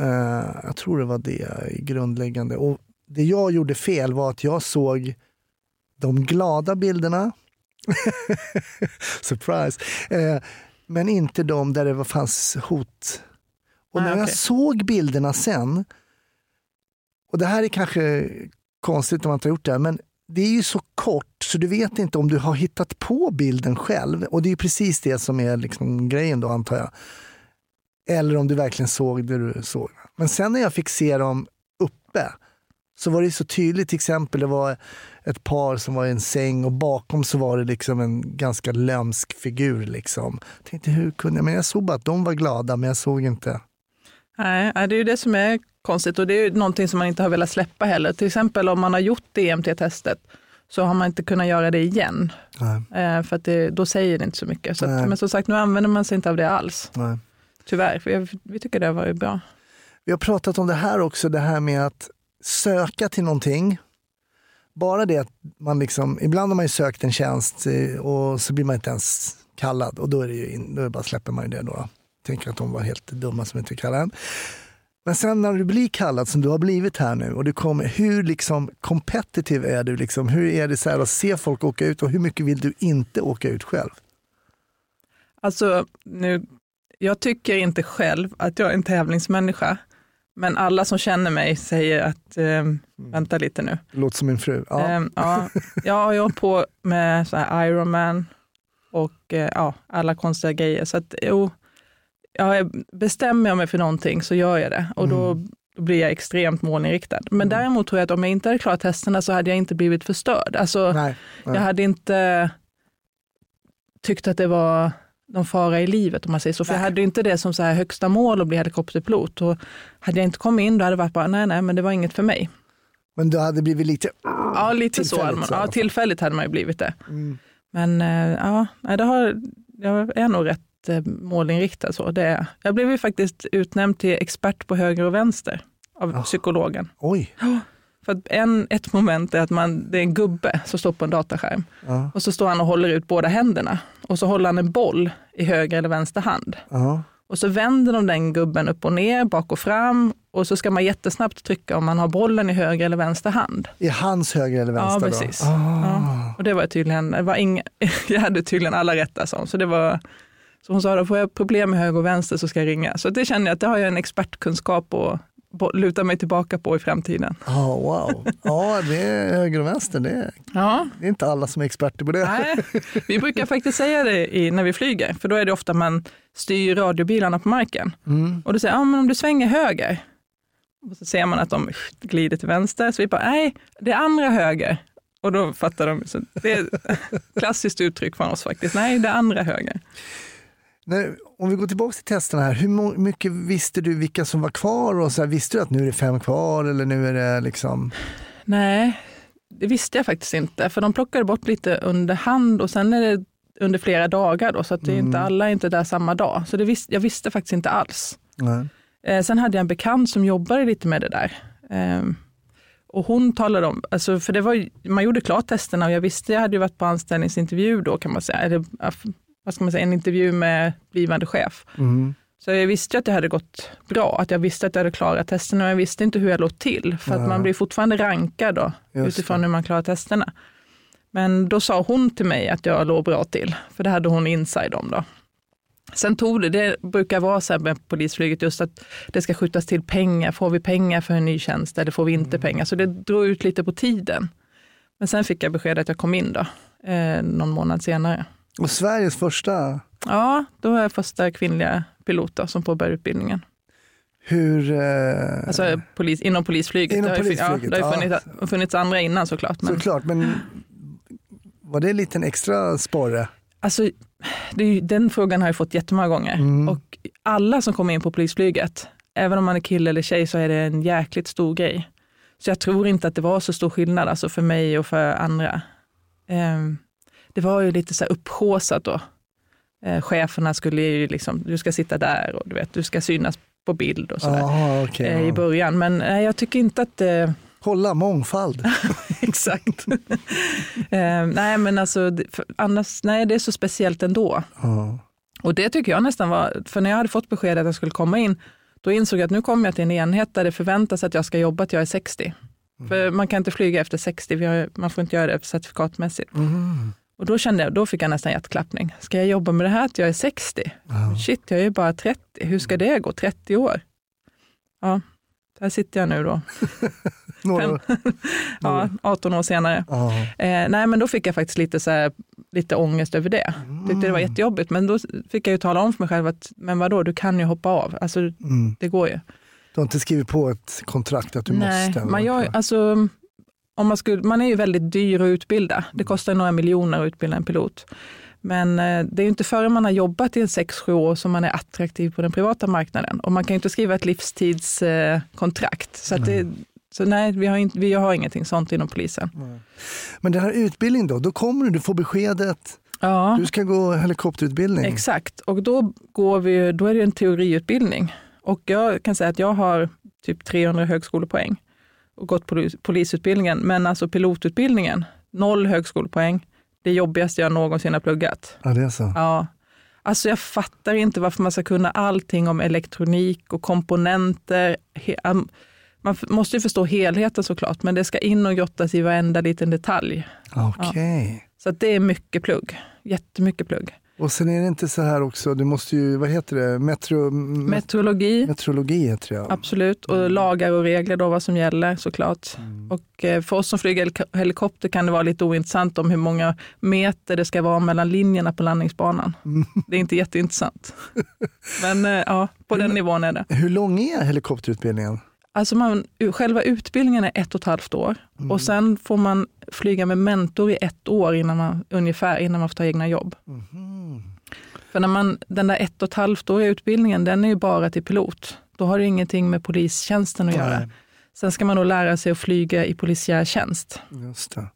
Eh, jag tror det var det grundläggande. Och det jag gjorde fel var att jag såg de glada bilderna. Surprise! Eh, men inte de där det fanns hot. Och
Ah,
när jag
okej.
såg bilderna sen, och det här är kanske konstigt om man inte har gjort det här, men det är ju så kort så du vet inte om du har hittat på bilden själv. Och det är ju precis det som är liksom grejen då antar jag. Eller om du verkligen såg det du såg. Men sen när jag fick se dem uppe så var det så tydligt. Till exempel det var ett par som var i en säng och bakom så var det liksom en ganska lömsk figur. Liksom. Jag tänkte hur kunde jag? Men jag såg bara att de var glada men jag såg inte.
Nej, det är ju det som är konstigt och det är ju någonting som man inte har velat släppa heller. Till exempel om man har gjort DMT-testet så har man inte kunnat göra det igen.
Nej,
Eh, för att det, då säger det inte så mycket. Så att, men som sagt, nu använder man sig inte av det alls.
nej.
Tyvärr, för jag, vi tycker det har varit bra.
Vi har pratat om det här också, det här med att söka till någonting. Bara det att man liksom, ibland har man ju sökt en tjänst eh, och så blir man inte ens kallad och då är det ju in, då bara släpper man ju det då. Tänker att de var helt dumma som inte kallade en. Men sen när du blir kallad som du har blivit här nu och du kommer, hur liksom competitive är du? Liksom? Hur är det så här att se folk åka ut och hur mycket vill du inte åka ut själv?
Alltså, nu, jag tycker inte själv att jag är en tävlingsmänniska. Men alla som känner mig säger att, eh, vänta lite nu.
Låter som min fru. Ja.
Ehm, ja, jag har hållit på med så här Ironman och eh, ja, alla konstiga grejer. Så att, jo, jag bestämmer jag mig för någonting så gör jag det och då, då blir jag extremt målinriktad. Men däremot tror jag att om jag inte hade klarat testerna så hade jag inte blivit förstörd. Alltså,
Nej, nej.
jag hade inte tyckt att det var någon fara i livet om man säger så. För jag
Nej.
hade ju inte det som så här högsta mål att bli helikopterpilot. Och hade jag inte kommit in då hade det varit bara, nej nej men det var inget för mig.
Men du hade blivit lite...
Ja, lite så. hade man-
så
Ja, tillfälligt hade man ju blivit det.
Mm.
Men eh, ja, det har, jag är nog rätt eh, målinriktad. Så. Det är. Jag blev ju faktiskt utnämnd till expert på höger och vänster av
Ja.
psykologen.
Oj.
För att en, ett moment är att man, det är en gubbe som står på en dataskärm
Ja,
och så står han och håller ut båda händerna och så håller han en boll i höger eller vänster hand.
ja.
Och så vänder de den gubben upp och ner, bak och fram och så ska man jättesnabbt trycka om man har bollen i höger eller vänster hand.
I hans höger eller vänster?
Ja, precis.
Ah.
Ja. Och det var tydligen, det var inga, jag hade tydligen alla rätt där. Så det var, så hon sa, då får jag problem med höger och vänster så ska jag ringa. Så det känner jag att det har jag en expertkunskap bo- luta mig tillbaka på i framtiden.
Ah, wow. Ja, det är höger och vänster. Det är,
Ja,
det är inte alla som är experter på det.
nej. Vi brukar faktiskt säga det i, när vi flyger, för då är det ofta man styr radiobilarna på marken.
Mm.
Och då säger ja, men om du svänger höger, och så ser man att de glider till vänster, så vi bara, nej, det är andra höger. Och då fattar de, så det är ett klassiskt uttryck från oss faktiskt, nej, det är andra höger.
När, om vi går tillbaka till testerna här, hur mycket visste du vilka som var kvar? Och så här, visste du att nu är det fem kvar eller nu är det liksom...
Nej, det visste jag faktiskt inte, för de plockade bort lite under hand och sen är det under flera dagar då, så att det är inte,
Mm.
alla är inte där samma dag. Så det vis, jag visste faktiskt inte alls. Eh, sen hade jag en bekant som jobbade lite med det där. Eh, och hon talade om, alltså, för det var, man gjorde klart testerna och jag visste, jag hade ju varit på anställningsintervju då kan man säga, eller vad ska man säga, en intervju med blivande chef.
Mm.
Så jag visste att det hade gått bra, att jag visste att jag hade klarat testerna, men jag visste inte hur jag låg till. För att
Ja.
man blir fortfarande rankad då,
Just
utifrån
det.
hur man klarar testerna. Men då sa hon till mig att jag låg bra till, för det hade hon inside om då. Sen tog det, det brukar vara så här med polisflyget, just att det ska skjutas till pengar. Får vi pengar för en ny tjänst eller får vi inte
Mm.
pengar? Så det drog ut lite på tiden. Men sen fick jag besked att jag kom in då, eh, någon månad senare.
Och Sveriges första,
Ja, då är jag första kvinnliga pilot då, som påbörjar utbildningen.
hur... Eh,
Alltså polis, inom polisflyget.
Inom
det har
polisflyget,
ja, det har ju
ja.
funnits, funnits andra innan såklart. Men,
Såklart, men var det en liten extra sporre?
alltså, ju, den frågan har jag fått jättemånga gånger.
Mm.
Och alla som kommer in på polisflyget, även om man är kille eller tjej, så är det en jäkligt stor grej. Så jag tror inte att det var så stor skillnad alltså för mig och för andra. Ehm, det var ju lite så här upphaussat då. Eh, cheferna skulle ju liksom, du ska sitta där och du vet, du ska synas på bild och sådär.
Jaha, okej.
eh, I
ja.
början, men eh, jag tycker inte att det
Kolla, mångfald.
Exakt. eh, nej, men alltså, annars, nej, det är så speciellt ändå.
Ja.
Och det tycker jag nästan var, för när jag hade fått besked att jag skulle komma in, då insåg jag att nu kommer jag till en enhet där det förväntas att jag ska jobba till jag är 60. För man kan inte flyga efter 60, vi har, man får inte göra det certifikatmässigt.
Mm.
Och då kände jag, då fick jag nästan hjärtklappning. Ska jag jobba med det här till jag är 60?
Ja.
Shit, jag är bara 30. Hur ska det gå? 30 år? Ja, där sitter jag nu då.
Några.
Ja, 18 år senare. Eh, nej, men då fick jag faktiskt lite, så här, lite ångest över det. Tyckte det var jättejobbigt, men då fick jag ju tala om för mig själv att, men vadå, du kan ju hoppa av. Alltså,
Mm.
det går ju.
Du har inte skrivit på ett kontrakt att du
nej,
måste?
man, gör, alltså, om man, skulle, man är ju väldigt dyr att utbilda. Det kostar några miljoner att utbilda en pilot. Men eh, det är ju inte förrän man har jobbat i en 6-7 år som man är attraktiv på den privata marknaden. Och man kan ju inte skriva ett livstidskontrakt. Kontrakt. så att det, så nej, vi har, inte, vi har ingenting sånt inom polisen.
Men den här utbildningen då, då kommer du, du får beskedet,
Ja.
du ska gå helikopterutbildning.
Exakt, och då, går vi, då är det en teoriutbildning. Och jag kan säga att jag har typ 300 högskolepoäng och gått polis, polisutbildningen, men alltså pilotutbildningen, noll högskolepoäng. Det jobbigaste jag någonsin har pluggat.
Ja, det är så.
Ja. Alltså jag fattar inte varför man ska kunna allting om elektronik och komponenter. Man måste ju förstå helheten såklart, men det ska in och grottas i varenda liten detalj.
Okej.
Så att det är mycket plugg, jättemycket plugg.
Och sen är det inte så här också, du måste ju, vad heter det, Metro, met,
Meteorologi,
meteorologi heter det ja.
Absolut, och lagar och regler då vad som gäller såklart.
Mm.
Och eh, för oss som flyger helik- helikopter kan det vara lite ointressant om hur många meter det ska vara mellan linjerna på landningsbanan.
Mm.
Det är inte jätteintressant. Men eh, ja, på den nivån är det.
Hur lång är helikopterutbildningen?
Alltså man, själva utbildningen är ett och ett halvt år
Mm.
och sen får man flyga med mentor i ett år innan man, ungefär innan man får ta egna jobb.
Mhm.
För när man, den där ett och ett halvt åriga utbildningen, den är ju bara till pilot. Då har det ingenting med polistjänsten att göra.
Nej,
Sen ska man då lära sig att flyga i polisiär tjänst.
just det.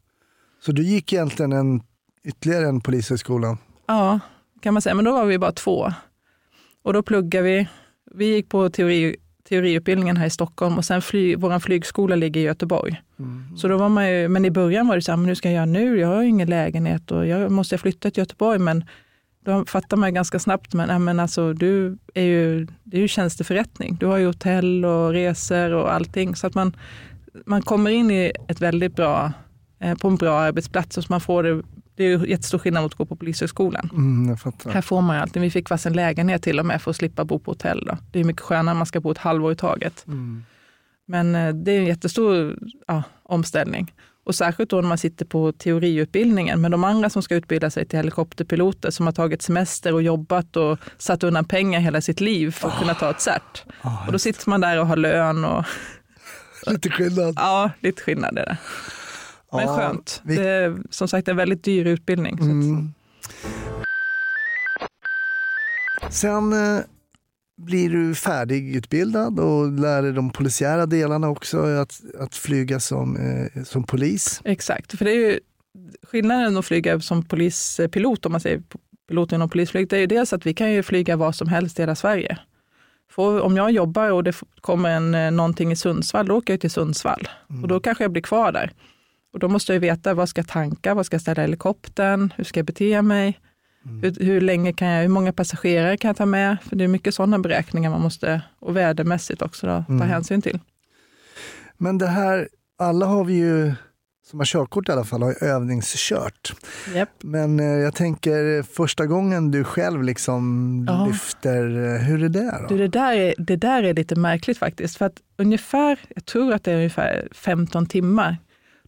Så du gick egentligen en, ytterligare en polishögskolan?
Ja, kan man säga. Men då var vi bara två. Och då pluggade vi. Vi gick på teori, teoriutbildningen här i Stockholm och sen fly, vår flygskola ligger i Göteborg.
Mm.
Så då var man ju, men i början var det så här, men hur ska jag göra nu? Jag har ju ingen lägenhet och jag måste flytta till Göteborg. Men då fattar man ganska snabbt, men, ja, men alltså, du är ju, det är ju tjänsteförrättning. Du har ju hotell och resor och allting. Så att man, man kommer in i ett väldigt bra, eh, på en bra arbetsplats och man får det, det är ju jättestor skillnad mot att gå på polishögskolan.
Mm.
Här får man ju alltid, vi fick varsin lägenhet till och med för att slippa bo på hotell. Då. Det är mycket skönare när man ska bo ett halvår i taget.
Mm.
Men eh, det är en jättestor ja, omställning. Och särskilt då när man sitter på teoriutbildningen. Men de andra som ska utbilda sig till helikopterpiloter som har tagit semester och jobbat och satt undan pengar hela sitt liv för att kunna ta ett cert.
Ah,
Och då sitter man där och har lön och
lite skillnad.
ja, lite skillnad är det. Men
Ja,
skönt.
vi-
Det är som sagt en väldigt dyr utbildning. Så att,
Mm. Sen eh, blir du färdigutbildad och lär dig de polisiära delarna också, att, att flyga som, eh, som polis.
Exakt, för det är ju skillnaden att flyga som polispilot, om man säger pilot inom polisflyg, det är ju dels att vi kan ju flyga var som helst i hela Sverige. För om jag jobbar och det kommer en, eh, någonting i Sundsvall, då åker jag till Sundsvall. Mm. Och då kanske jag blir kvar där. Och då måste jag veta vad ska jag tanka, vad ska jag ställa helikoptern, hur ska jag bete mig? Mm. Hur, hur, länge kan jag, hur många passagerare kan jag ta med? För det är mycket sådana beräkningar man måste, och vädermässigt också, då, ta mm. hänsyn till.
Men det här, alla har vi ju som har körkort i alla fall, har ju övningskört.
Yep.
Men eh, jag tänker första gången du själv liksom ja. lyfter, eh, hur är det då?
Du, det, där är, det där är lite märkligt faktiskt. För att ungefär, jag tror att det är ungefär 15 timmar,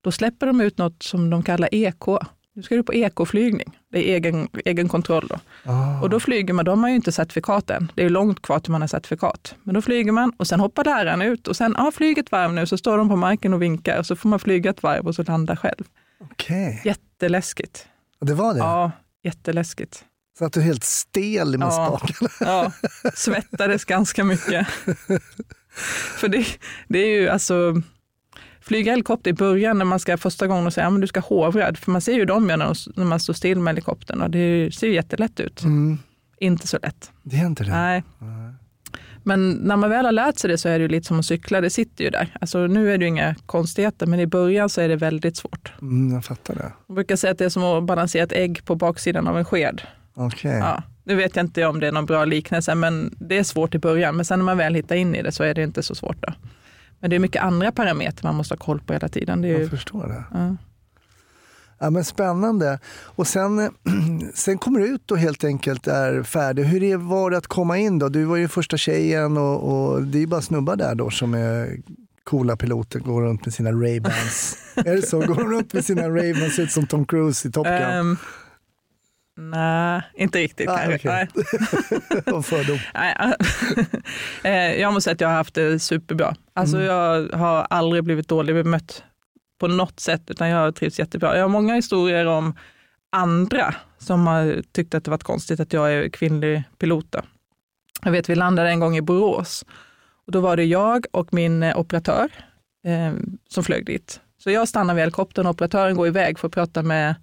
då släpper de ut något som de kallar EK. Nu ska du på ekoflygning. Det är egen, egen kontroll. Då. Ah. Och då flyger man, de har ju inte certifikat än. Det är långt kvar till man har certifikat. Men då flyger man och sen hoppar läraren ut och sen, ja, flyg ett varv nu, så står de på marken och vinkar och så får man flyga ett varv och så landa själv.
Okay.
Jätteläskigt.
Det var det?
Ja, jätteläskigt.
Så att du är helt stel med ja, spaken?
Ja, svettades ganska mycket. För det, det är ju alltså, flyga helikopter i början när man ska första gången och säga att du ska hovra, för man ser ju dem när, man står still med helikoptern och det ser ju jättelätt ut. Mm. Inte så lätt.
Det är inte det?
Nej. Nej. Men när man väl har lärt sig det så är det ju lite som att cykla, det sitter ju där. Alltså, nu är det ju inga konstigheter, men i början så är det väldigt svårt.
Mm, jag fattar det.
Jag brukar säga att det är som att balansera ett ägg på baksidan av en sked.
Okay.
Ja, nu vet jag inte om det är någon bra liknelse, men det är svårt i början. Men sen när man väl hittar in i det så är det inte så svårt. Då. Men det är mycket andra parametrar man måste ha koll på hela tiden. Det är
jag
ju...
förstår det.
Ja.
Ja, men spännande. Och sen, sen kommer du ut och helt enkelt är färdig. Hur var det att komma in då? Du var ju första tjejen och, och det är bara snubbar där då som är coola piloter, går runt med sina Ray-Bans. är det så? Går de runt med sina Ray-Bans, ut som Tom Cruise i Top Gun? Um,
Nej, inte riktigt ah, kanske. Okay.
Nej. fördom.
Eh, jag måste säga att jag har haft det superbra. Alltså mm. Jag har aldrig blivit dåligt bemött på något sätt, utan jag har trivts jättebra. Jag har många historier om andra som har tyckt att det varit konstigt att jag är kvinnlig pilot. Jag vet, vi landade en gång i Borås och då var det jag och min eh, operatör eh, som flög dit. Så jag stannar vid helikoptern och operatören går iväg för att prata med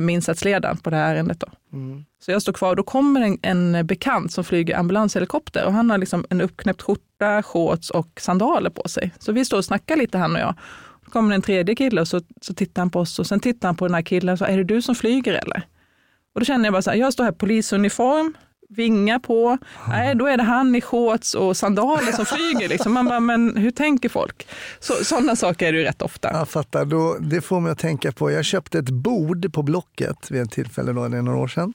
med insatsledaren på det här ärendet. Då. Mm. Så jag står kvar och då kommer en, en bekant som flyger ambulanshelikopter och han har liksom en uppknäppt skjorta, shorts och sandaler på sig. Så vi står och snackar lite han och jag. Då kommer en tredje kille och så, så tittar han på oss och sen tittar han på den här killen och så är det du som flyger eller? Och då känner jag bara så här, jag står här polisuniform, vingar på. Nej, då är det han i shorts och sandaler som flyger. Liksom. Man bara, men hur tänker folk? Sådana saker är det ju rätt ofta.
Jag fattar. Då, det får mig att tänka på, jag köpte ett bord på Blocket vid ett tillfälle, då, det är några år sedan.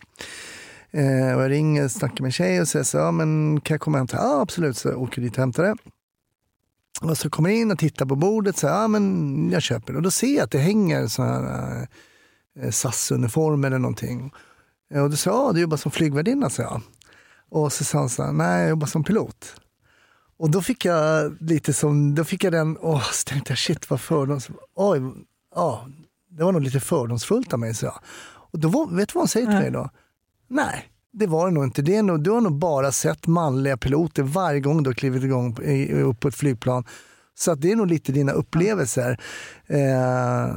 Eh, och jag ringer och snackar med en tjej och säger så ja, men kan jag komma och hämta? Ja, absolut. Så jag åker dit och hämtar det. Och så kommer jag in och tittar på bordet, så ja men jag köper det. Och då ser jag att det hänger sådana här eh, SAS-uniformer eller någonting. Och då sa jag, du jobbar som flygvärdinna, sa jag. Och så sa nej jag jobbar som pilot. Och då fick jag lite som, då fick jag den, åh, så tänkte jag shit vad fördoms, oj, ja, det var nog lite fördomsfullt av mig, så jag. Och då, var, vet du vad han säger till mig då? Nej, det var det nog inte. Det är nog, du har nog bara sett manliga piloter varje gång du har klivit igång upp på ett flygplan. Så att det är nog lite dina upplevelser. Eh,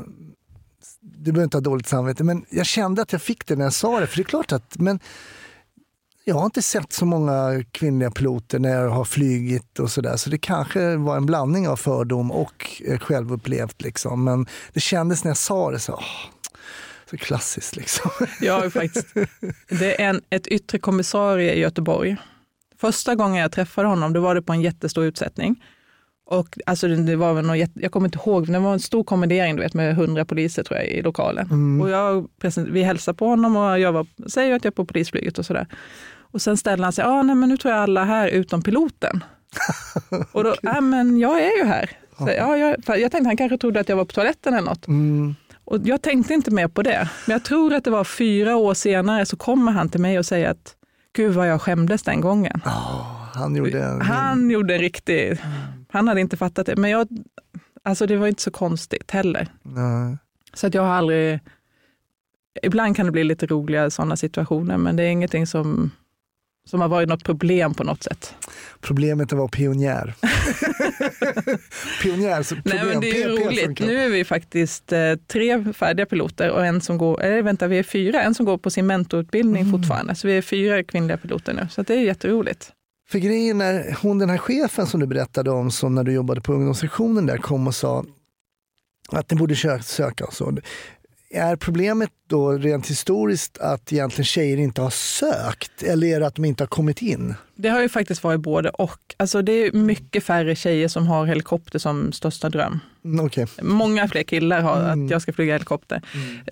du behöver inte ha dåligt samvete, men jag kände att jag fick det när jag sa det. För det är klart att, men jag har inte sett så många kvinnliga piloter när jag har flygit och sådär. Så det kanske var en blandning av fördom och eh, självupplevt. Liksom. Men det kändes när jag sa det så, åh, så klassiskt liksom.
Ja, faktiskt. Det är en, ett yttre kommissarie i Göteborg. Första gången jag träffade honom, då var det på en jättestor utsättning. Och alltså det var väl något, jag kommer inte ihåg, det var en stor kommendering du vet, med hundra poliser tror jag i lokalen. Mm. Och jag, vi hälsar på honom och jag var, säger att jag är på polisflyget och sådär. Och sen ställer han sig, ah, nej men nu tror jag alla här utom piloten. och då, ja men jag är ju här. Så, ja, jag, jag tänkte han kanske trodde att jag var på toaletten eller något. Mm. Och jag tänkte inte mer på det. Men jag tror att det var fyra år senare så kommer han till mig och säger att gud vad jag skämdes den gången.
Oh, han gjorde en...
Han gjorde en riktig... Han hade inte fattat det. Men jag, alltså det var inte så konstigt heller.
Nej.
Så att jag har aldrig... Ibland kan det bli lite roliga sådana situationer, men det är ingenting som, som har varit något problem på något sätt.
Problemet är att vara pionjär. Pionjär, så
Nej, men det är
PP
roligt. Nu är vi faktiskt eh, tre färdiga piloter och en som går, eller vänta, vi är fyra, en som går på sin mentorutbildning
Mm.
fortfarande. Så vi är fyra kvinnliga piloter nu, så det är jätteroligt.
För grejen är, hon den här chefen som du berättade om som när du jobbade på ungdomssektionen där kom och sa att ni borde söka och så. Är problemet då rent historiskt att egentligen tjejer inte har sökt eller är det att de inte har kommit in?
Det har ju faktiskt varit både och. Alltså det är mycket färre tjejer som har helikopter som största dröm.
Mm, Okej.
Många fler killar har
Mm.
att jag ska flyga helikopter.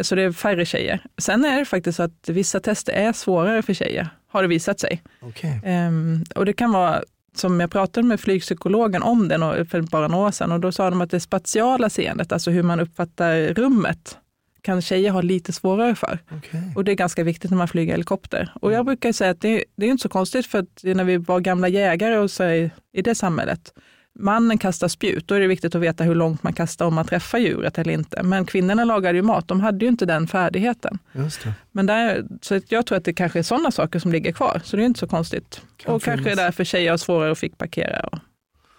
Så det är färre tjejer. Sen är det faktiskt så att vissa tester är svårare för tjejer, har det visat sig.
Okej.
Ehm, och det kan vara, som jag pratade med flygpsykologen om det för bara några år sedan, och då sa de att det spatiala seendet, alltså hur man uppfattar rummet, kan tjejer ha lite svårare för.
Okej.
Och det är ganska viktigt när man flyger helikopter. Och jag brukar säga att det, det är inte så konstigt, för att när vi var gamla jägare och så i, i det samhället, mannen kastar spjut, då är det viktigt att veta hur långt man kastar om man träffar djuret eller inte. Men kvinnorna lagade ju mat, de hade ju inte den färdigheten. Men där, så jag tror att det kanske är sådana saker som ligger kvar, så det är inte så konstigt.
Kan
och kanske är
finnas.
därför tjejer har svårare att fick parkera. Och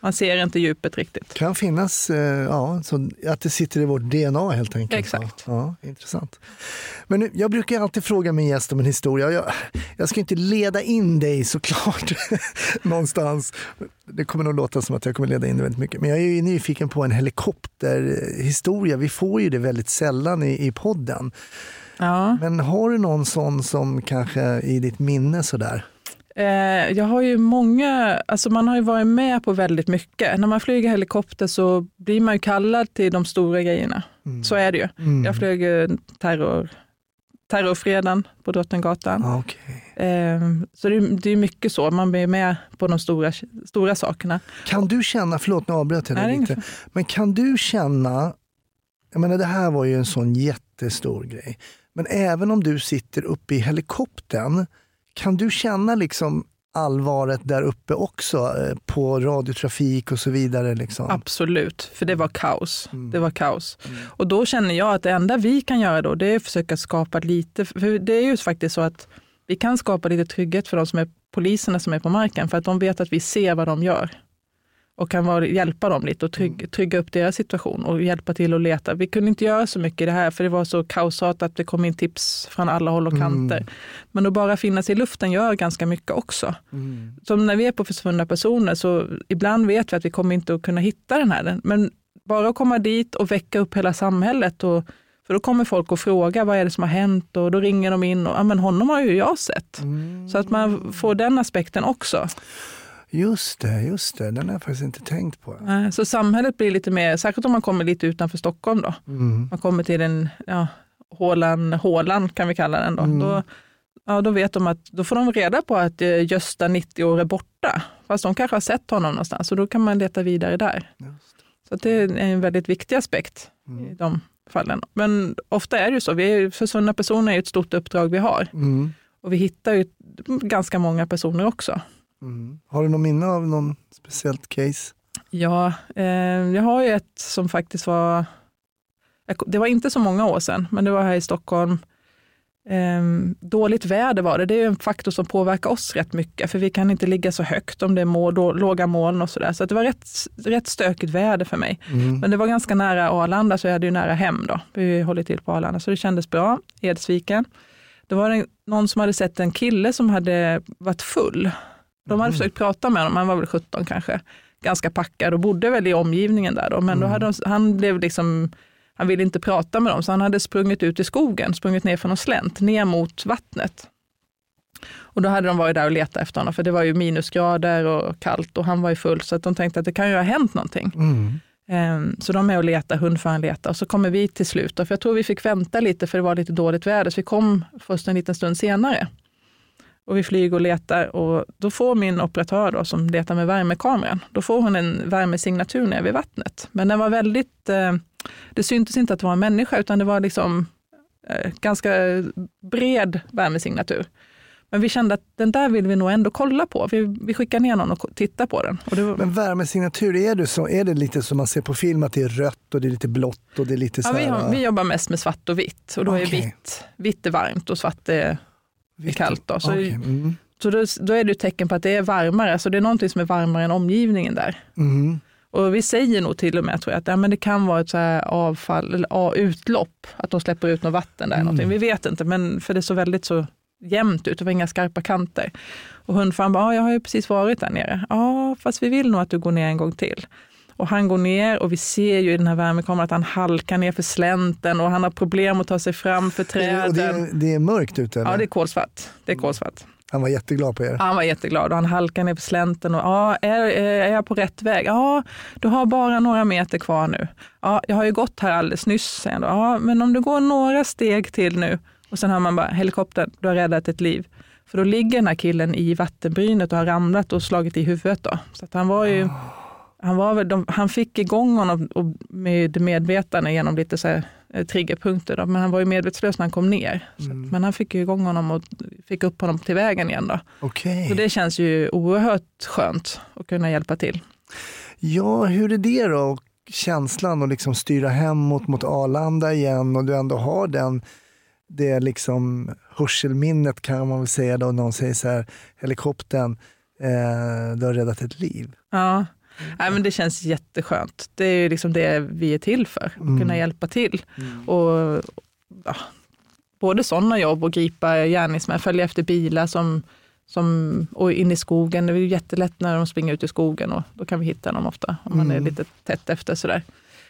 man ser inte djupet riktigt.
Kan finnas, eh, ja, så att det sitter i vårt DNA helt enkelt.
Exakt.
Ja, intressant. Men nu, jag brukar alltid fråga min gäst om en historia. Jag, jag ska inte leda in dig såklart någonstans. Det kommer nog låta som att jag kommer leda in dig väldigt mycket. Men jag är nyfiken på en helikopterhistoria. Vi får ju det väldigt sällan i, i podden.
Ja.
Men har du någon sån som kanske i ditt minne sådär?
Eh, jag har ju många, alltså man har ju varit med på väldigt mycket. När man flyger helikopter så blir man ju kallad till de stora grejerna.
Mm.
Så är det ju.
Mm.
Jag flög terror, terrorfredagen på Drottninggatan.
Ja, okej.
Eh, så det, är- det är mycket så, man blir med på de stora, stora sakerna.
Kan du känna, förlåt nu avbröt jag dig lite, men kan du känna, jag menar det här var ju en sån jättestor grej, men även om du sitter uppe i helikoptern, kan du känna liksom allvaret där uppe också eh, på radiotrafik och så vidare? Liksom?
Absolut, för det var kaos.
Mm.
Det var kaos. Och då känner jag att det enda vi kan göra då, det är att försöka skapa lite, för det är ju faktiskt så att vi kan skapa lite trygghet för de som är poliserna som är på marken, för att de vet att vi ser vad de gör. Och kan vara, hjälpa dem lite och trygg, trygga upp deras situation och hjälpa till att leta. Vi kunde inte göra så mycket i det här, för det var så kaosartat att det kom in tips från alla håll och kanter.
Mm.
Men att bara finnas i luften gör ganska mycket också.
Mm.
Som när vi är på försvunna personer så ibland vet vi att vi kommer inte att kunna hitta den här. Men bara att komma dit och väcka upp hela samhället. Och, för då kommer folk och frågar vad är det som har hänt och då ringer de in och ja, men honom har ju jag sett.
Mm.
Så att man får den aspekten också.
Just det, just det, den har jag faktiskt inte tänkt på.
Så samhället blir lite mer, särskilt om man kommer lite utanför Stockholm då.
Mm.
Man kommer till den, ja, hålan, hålan kan vi kalla den då.
Mm.
Då, ja, då vet de att, då får de reda på att eh, Gösta 90 år är borta. Fast de kanske har sett honom någonstans och då kan man leta vidare där. Så det är en väldigt viktig aspekt i
Mm.
de fallen. Men ofta är det ju så, vi är, försvunna personer är ett stort uppdrag vi har.
Mm.
Och vi hittar ju ganska många personer också.
Mm. Har du någon minne av någon speciellt case?
Ja, eh, jag har ju ett som faktiskt var, det var inte så många år sedan, men det var här i Stockholm. Eh, dåligt väder var det, det är en faktor som påverkar oss rätt mycket, för vi kan inte ligga så högt om det är må, då, låga moln och sådär. Så att det var rätt, rätt stökigt väder för mig.
Mm.
Men det var ganska nära Arlanda, så jag hade ju nära hem då. Vi håller till på Arlanda, så det kändes bra. Edsviken. Då var det någon som hade sett en kille som hade varit full. De hade
Mhm.
försökt prata med honom, han var väl 17 kanske. Ganska packad och bodde väl i omgivningen där då. Men då
Mm.
hade de, han blev liksom, han ville inte prata med dem, så han hade sprungit ut i skogen, sprungit ner från en slänt, ner mot vattnet. Och då hade de varit där och letat efter honom, för det var ju minusgrader och kallt och han var ju full, så att de tänkte att det kan ju ha hänt någonting.
Mm.
Ehm, Så de är och letar, hundföraren letar och så kommer vi till slut. Då, för jag tror vi fick vänta lite för det var lite dåligt väder, så vi kom först en liten stund senare. Och vi flyger och letar och då får min operatör då, som letar med värmekameran, då får hon en värmesignatur nere vid vattnet. Men den var väldigt, eh, det syntes inte att det var en människa utan det var liksom eh, ganska bred värmesignatur. Men vi kände att den där vill vi nog ändå kolla på. Vi, vi skickar ner någon och tittar på den. Var,
Men värmesignatur, är det, så, är det lite som man ser på film att det är rött och det är lite blått och det är lite så
Ja, vi, har, vi jobbar mest med svart och vitt. Och då är
Okej.
vitt, vitt är varmt och svart är, är kallt. Då. Så,
Okej, mm.
så då, då är det ett tecken på att det är varmare. Så det är någonting som är varmare än omgivningen där.
Mm.
Och vi säger nog till och med tror jag, att ja, men det kan vara ett så avfall eller utlopp, att de släpper ut något vatten där. Mm. Någonting. Vi vet inte, men för det såg väldigt så jämnt ut, det var inga skarpa kanter. Och hundfaren bara, ja, jag har ju precis varit där nere. Ja, fast vi vill nog att du går ner en gång till. Och han går ner och vi ser ju i den här värmekameran att han halkar ner för slänten och han har problem att ta sig fram för träden.
Det är, det är mörkt ute? Eller?
Ja, det är kolsvart. Det är kolsvart.
Han var jätteglad på er?
Han var jätteglad och han halkar ner för slänten. Och, ja, är, är jag på rätt väg? Ja, du har bara några meter kvar nu. Ja, jag har ju gått här alldeles nyss, säger han. Ja, men om du går några steg till nu. Och sen hör man bara, helikoptern, du har räddat ett liv. För då ligger den här killen i vattenbrynet och har ramlat och slagit i huvudet. Då. Så han var ju... Oh han, var de, han fick igång honom med medvetande genom lite så här, eh, triggerpunkter, då, men han var ju medvetslös när han kom ner. Mm. Att, men han fick igång honom och fick upp honom till vägen igen. Då.
Okay.
Så det känns ju oerhört skönt att kunna hjälpa till.
Ja, hur är det då? Känslan att liksom styra hemåt mot Arlanda igen och du ändå har den det liksom hörselminnet kan man väl säga då, någon säger så här, helikoptern, eh, du har räddat ett liv.
Ja, Nej, men det känns jätteskönt. Det är liksom det vi är till för, att mm. kunna hjälpa till. Mm. Och, ja, både sådana jobb och gripa gärningsmän, följa efter bilar som, som, och in i skogen. Det är jättelätt när de springer ut i skogen och då kan vi hitta dem ofta om man är mm. lite tätt efter. Sådär.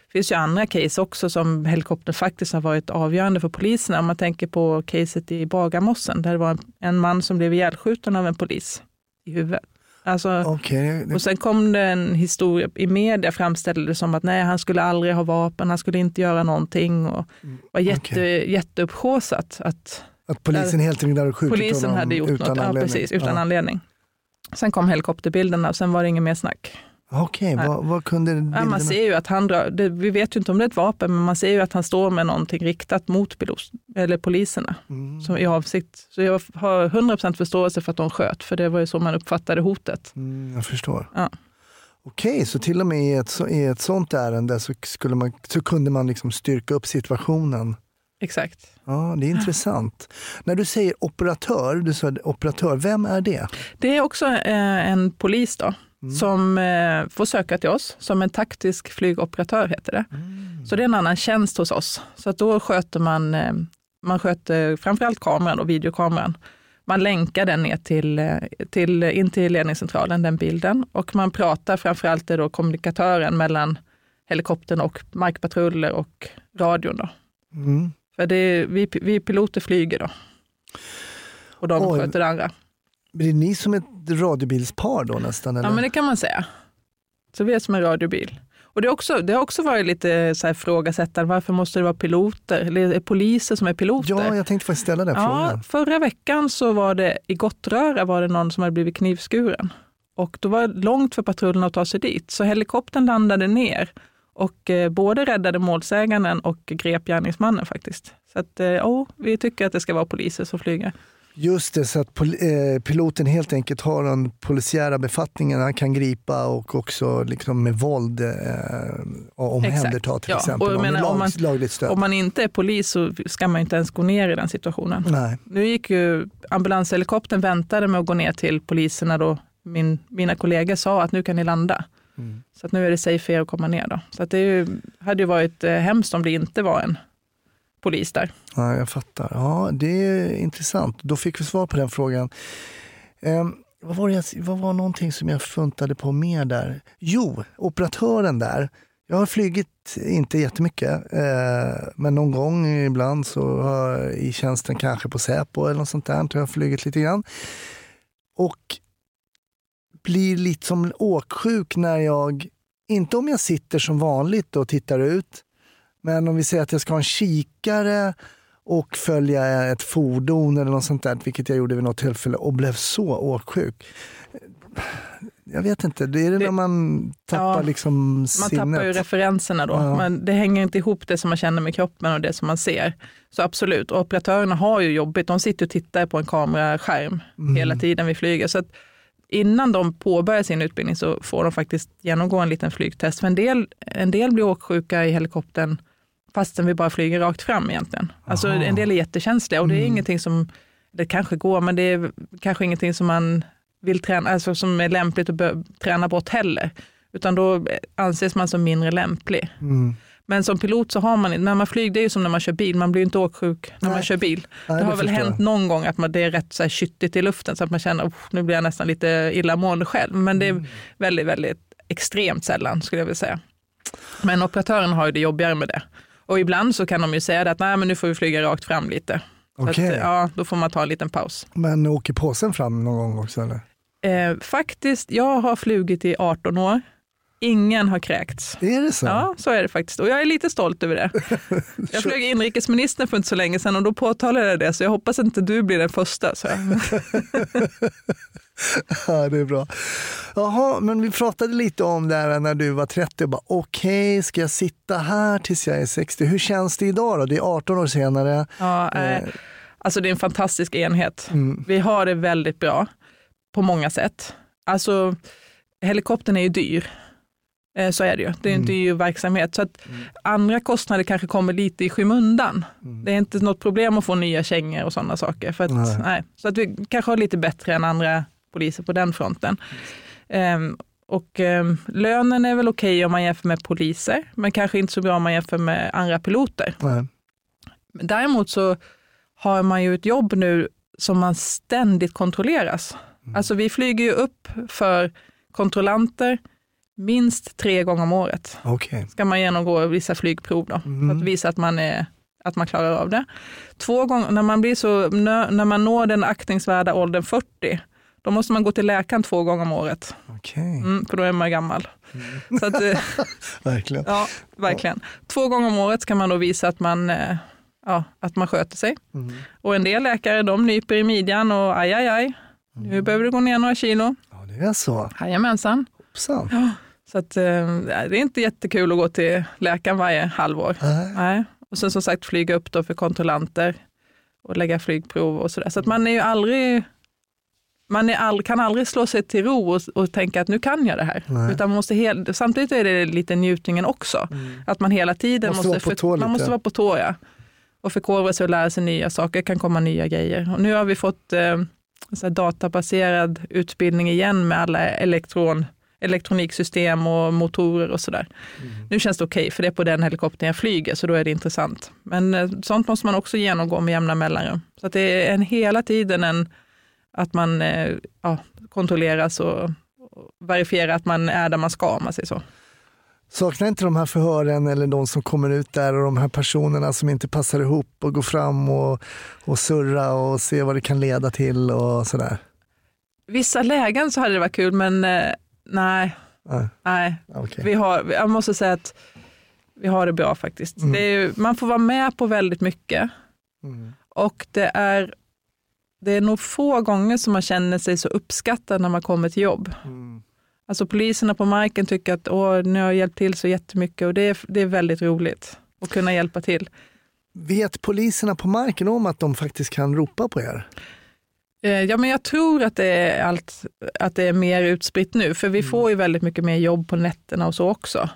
Det finns ju andra case också som helikoptern faktiskt har varit avgörande för poliserna. Om man tänker på caset i Bagarmossen där det var en man som blev ihjälskjuten av en polis i huvudet. Alltså,
okay.
Och sen kom det en historia, i media framställde det som att nej, han skulle aldrig ha vapen, han skulle inte göra någonting. Och mm, var jätte, okay. jätteupphåsat. Att,
att polisen helt enkelt hade skjutit
polisen
honom
hade gjort
utan
något,
anledning?
Ja, precis, utan ja. anledning. Sen kom helikopterbilderna och sen var det inget mer snack.
Okej, okay, vad, vad, kunde bilderna...
Man ser ju att han drar, det, vi vet ju inte om det är ett vapen, men man ser ju att han står med någonting riktat mot pilos, eller poliserna mm. som i avsikt. Så jag har 100% förståelse för att de sköt, för det var ju så man uppfattade hotet.
Mm, jag förstår.
Ja.
Okej, så till och med i ett, i ett sånt ärende så, skulle man, så kunde man liksom styrka upp situationen?
Exakt.
Ja, det är intressant. När du säger operatör, du sa operatör, vem är det?
Det är också eh, en polis då, mm. som eh, får söka till oss som en taktisk flygoperatör heter det. Mm. Så det är en annan tjänst hos oss. Så att då sköter man, eh, man sköter framförallt kameran och videokameran. Man länkar den ner till, eh, till, in till ledningscentralen, den bilden, och man pratar framförallt det då kommunikatören mellan helikoptern och markpatruller och radion. Då. Mm. För det, vi, vi piloter flyger då. Och de Oj. sköter det andra.
Blir ni som ett radiobilspar då nästan? Eller?
Ja, men det kan man säga. Så vi är som en radiobil. Och det, är också, det har också varit lite så här frågasättande, varför måste det vara piloter, eller poliser som är piloter?
Ja, jag tänkte faktiskt ställa den ja, frågan.
Förra veckan så var det i Gottröra var det någon som hade blivit knivskuren. Och då var det långt för patrullen att ta sig dit, så helikoptern landade ner och eh, både räddade målsäganden och grep gärningsmannen faktiskt. Så att, eh, oh, vi tycker att det ska vara poliser som flyger.
Just det, så att pol eh, piloten helt enkelt har den polisiära befattningen, han kan gripa och också liksom med våld eh, omhänderta till ja. exempel. Och menar, om, man, lagligt stöd.
om man inte är polis så ska man inte ens gå ner i den situationen.
Nej.
Nu gick ju ambulanshelikoptern väntade med att gå ner till poliserna då min, mina kollegor sa att nu kan ni landa. Mm. Så att nu är det safe för er att komma ner. Då. Så att det ju, hade ju varit eh, hemskt om det inte var en polis där.
Ja, jag fattar. Ja, det är intressant. Då fick vi svar på den frågan. Eh, vad, var det, vad var någonting som jag funtade på mer där? Jo, operatören där. Jag har flygit, inte jättemycket, eh, men någon gång ibland så har, i tjänsten kanske på Säpo eller något sånt där, har jag flugit lite grann. Och blir lite som åksjuk när jag, inte om jag sitter som vanligt och tittar ut, men om vi säger att jag ska ha en kikare och följa ett fordon eller något sånt där, vilket jag gjorde vid något tillfälle och blev så åksjuk. Jag vet inte, det är det, det när man tappar ja, liksom
sinnet. Man tappar ju referenserna då, ja. men det hänger inte ihop det som man känner med kroppen och det som man ser. Så absolut, och operatörerna har ju jobbigt, de sitter och tittar på en kameraskärm mm. hela tiden vi flyger. Så innan de påbörjar sin utbildning så får de faktiskt genomgå en liten flygtest. För en del, en del blir åksjuka i helikoptern fastän vi bara flyger rakt fram egentligen. Alltså en del är jättekänsliga och det är mm. ingenting som, det kanske går, men det är kanske ingenting som man vill träna, alltså som är lämpligt att träna bort heller. utan då anses man som mindre lämplig.
Mm.
Men som pilot så har man inte, när man flyger, det är ju som när man kör bil, man blir ju inte åksjuk när
Nej.
man kör bil.
Nej,
det har väl
förstår
hänt
jag.
någon gång att man, det är rätt så här kyttigt i luften så att man känner, "Oh, nu blir jag nästan lite illamående själv. Men det är
Mm.
väldigt, väldigt extremt sällan skulle jag vilja säga. Men operatören har ju det jobbigare med det. Och ibland så kan de ju säga att nej men nu får vi flyga rakt fram lite. Så att,
Okej.
ja, då får man ta en liten paus.
Men åker påsen fram någon gång också eller?
Eh, faktiskt, jag har flugit i 18 år. Ingen har kräkts.
Är det så?
Ja, så är det faktiskt. Och jag är lite stolt över det. Jag flög inrikesministern för inte så länge sedan och då påtalade jag det, så jag hoppas inte du blir den första. Så.
Ja, det är bra. Jaha, men vi pratade lite om det här när du var 30 och bara okej, ska jag sitta här tills jag är 60? Hur känns det idag då? Det är 18 år senare.
Ja, eh, alltså det är en fantastisk enhet.
Mm.
Vi har det väldigt bra på många sätt. Alltså, helikoptern är ju dyr. Eh, Så är det ju. Det är en
Mm.
dyr verksamhet. Så att andra kostnader kanske kommer lite i skymundan.
Mm.
Det är inte något problem att få nya kängor och sådana saker. För att,
Nej.
nej. Så att vi kanske har lite bättre än andra poliser på den fronten. Ehm, och ehm, lönen är väl okej om man jämför med poliser, men kanske inte så bra om man jämför med andra piloter.
Nej.
Däremot så har man ju ett jobb nu som man ständigt kontrolleras. Alltså vi flyger ju upp för kontrollanter minst tre gånger om året.
Okej.
Ska man genomgå vissa flygprov då, för
Mm.
att visa att man, är, att man klarar av det. Två gånger, när man, blir så, när man når den aktningsvärda åldern 40, då måste man gå till läkaren två gånger om året,
Okej.
mm, för då är man gammal. Så att, eh,
Verkligen.
ja, verkligen. Två gånger om året ska man då visa att man, eh, ja, att man sköter sig.
Mm.
Och en del läkare de nyper i midjan och aj, aj, aj, nu behöver du gå ner några kilo.
Ja, det är så.
Jajamensan.
Hoppsan.
Så att, eh, det är inte jättekul att gå till läkaren varje halvår.
Nej.
Nej. Och sen som sagt flyga upp då för kontrollanter och lägga flygprov och sådär. Så att man är ju aldrig, man all, kan aldrig slå sig till ro och, och tänka att nu kan jag det här.
Nej.
Utan man måste hel, samtidigt är det lite njutningen också. Att man hela tiden
Måste
måste,
tå
man måste vara på tå. Ja. Och förkovra sig och lära sig nya saker, kan komma nya grejer. Och nu har vi fått eh, databaserad utbildning igen med alla elektron, elektroniksystem och motorer och sådär. Nu känns det okej, för det är på den helikoptern jag flyger, så då är det intressant. Men eh, sånt måste man också genomgå med jämna mellanrum. Så att det är en, hela tiden en, att man eh, ja, kontrolleras och, verifierar att man är där man ska, om man säger så.
Saknar inte de här förhören eller de som kommer ut där och de här personerna som inte passar ihop och går fram och, och surra och se vad det kan leda till och sådär?
Vissa lägen så hade det varit kul, men eh, nej,
Nej,
nej.
okej.
Vi har, jag måste säga att vi har det bra faktiskt.
Mm.
Det är, man får vara med på väldigt mycket
Mm.
och det är, det är nog få gånger som man känner sig så uppskattad när man kommer till jobb.
Mm.
Alltså poliserna på marken tycker att Åh, nu har jag hjälpt till så jättemycket och det är, det är väldigt roligt att kunna hjälpa till.
Vet poliserna på marken om att de faktiskt kan ropa på er?
Eh, Ja, men jag tror att det, är allt, att det är mer utspritt nu, för vi får ju väldigt mycket mer jobb på nätterna och så också.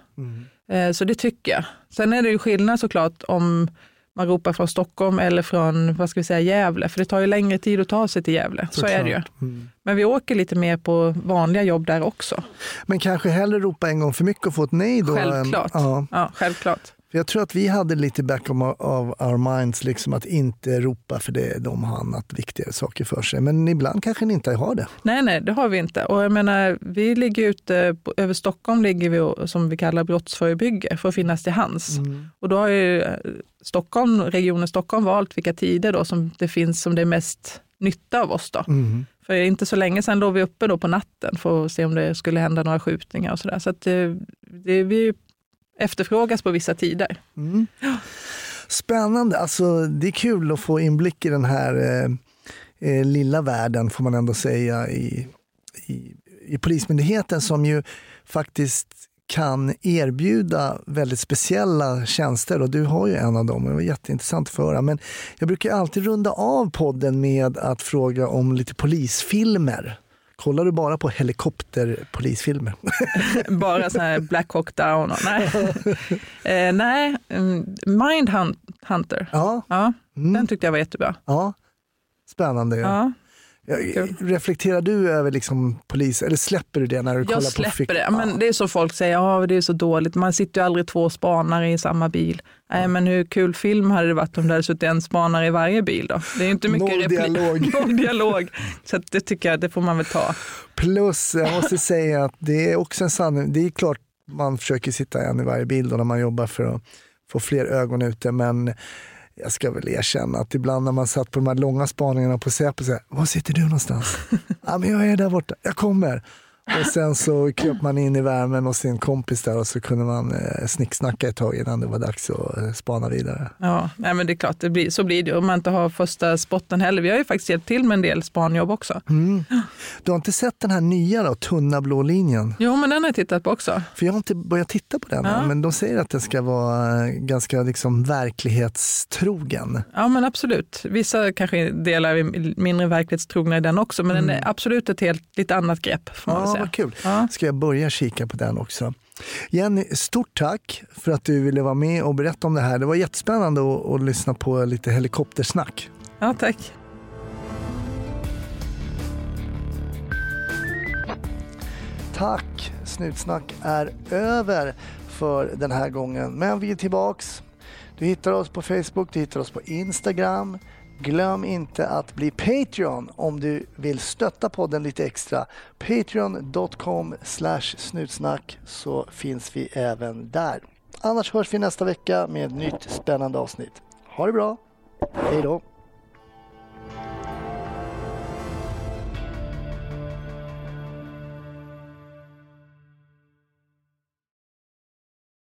Eh, Så det tycker jag. Sen är det ju skillnad såklart om man ropar från Stockholm eller från vad ska vi säga, Gävle, för det tar ju längre tid att ta sig till Gävle. Så är det ju.
Mm.
Men vi åker lite mer på vanliga jobb där också.
Men kanske hellre ropa en gång för mycket och få ett nej då?
Självklart.
ja.
Ja, självklart.
För jag tror att vi hade lite back of our minds, liksom att inte ropa för det, de har annat viktigare saker för sig. Men ibland kanske ni inte har det.
Nej, nej, det har vi inte. Och jag menar, vi ligger ute, över Stockholm ligger vi och- som vi kallar brottsförebygge för att finnas till hands. Och då har ju eh, Stockholm, regionen Stockholm valt vilka tider då som det finns som det är mest nytta av oss. Då.
Mm.
För inte så länge sedan låg vi uppe då på natten för att se om det skulle hända några skjutningar och sådär. Så att det, det, vi efterfrågas på vissa tider.
Mm. Spännande, alltså det är kul att få inblick i den här eh, eh, lilla världen får man ändå säga i, i, i Polismyndigheten som ju faktiskt kan erbjuda väldigt speciella tjänster och du har ju en av dem. Det var jätteintressant att få höra. Men jag brukar alltid runda av podden med att fråga om lite polisfilmer. Kollar du bara på helikopterpolisfilmer?
Bara så här Black Hawk Down. Och, nej, eh, nej mm, Mind Hunt- Hunter.
Ja,
Ja,
mm.
den tyckte jag var jättebra.
ja. spännande. Ja. Reflekterar du över liksom polis, eller släpper du det när du
jag
kollar på
släpper
fick-
det. Men det är så folk säger, ja det är så dåligt, man sitter ju aldrig två spanare i samma bil. Nej men hur kul film hade det varit om det hade suttit en spanare i varje bil då? Det är inte mycket
Noll dialog.
Noll dialog. Så det tycker jag, det får man väl ta.
Plus, jag måste säga att det är också en sanning. Det är klart man försöker sitta en i varje bil då när man jobbar för att få fler ögon ute, men jag ska väl erkänna att ibland när man satt på de här långa spaningarna på Säpo, så här, var sitter du någonstans? ja, men jag är där borta, jag kommer. Och sen så kröp man in i värmen och sin kompis där och så kunde man eh, snicksnacka ett tag innan det var dags att eh, spana vidare.
Ja, nej, men det är klart, det blir, så blir det om man inte har första spotten heller. Vi har ju faktiskt hjälpt till med en del spanjobb också.
Mm. Du har inte sett den här nya då, tunna blå linjen?
Jo, men den har jag tittat på också.
För jag har inte börjat titta på den
Ja.
än, men de säger att den ska vara eh, ganska liksom verklighetstrogen.
Ja, men absolut. Vissa kanske delar är mindre verklighetstrogna i den också, men den är absolut ett helt lite annat grepp.
Ja,
säga.
vad kul.
Ja.
Ska jag börja kika på den också. Jenny, stort tack för att du ville vara med och berätta om det här. Det var jättespännande att, att lyssna på lite helikoptersnack.
ja, tack.
Tack! Snutsnack är över för den här gången. Men vi är tillbaks. Du hittar oss på Facebook, du hittar oss på Instagram. Glöm inte att bli Patreon om du vill stötta podden lite extra. Patreon.com snutsnack så finns vi även där. Annars hörs vi nästa vecka med ett nytt spännande avsnitt. Ha det bra! Hej då!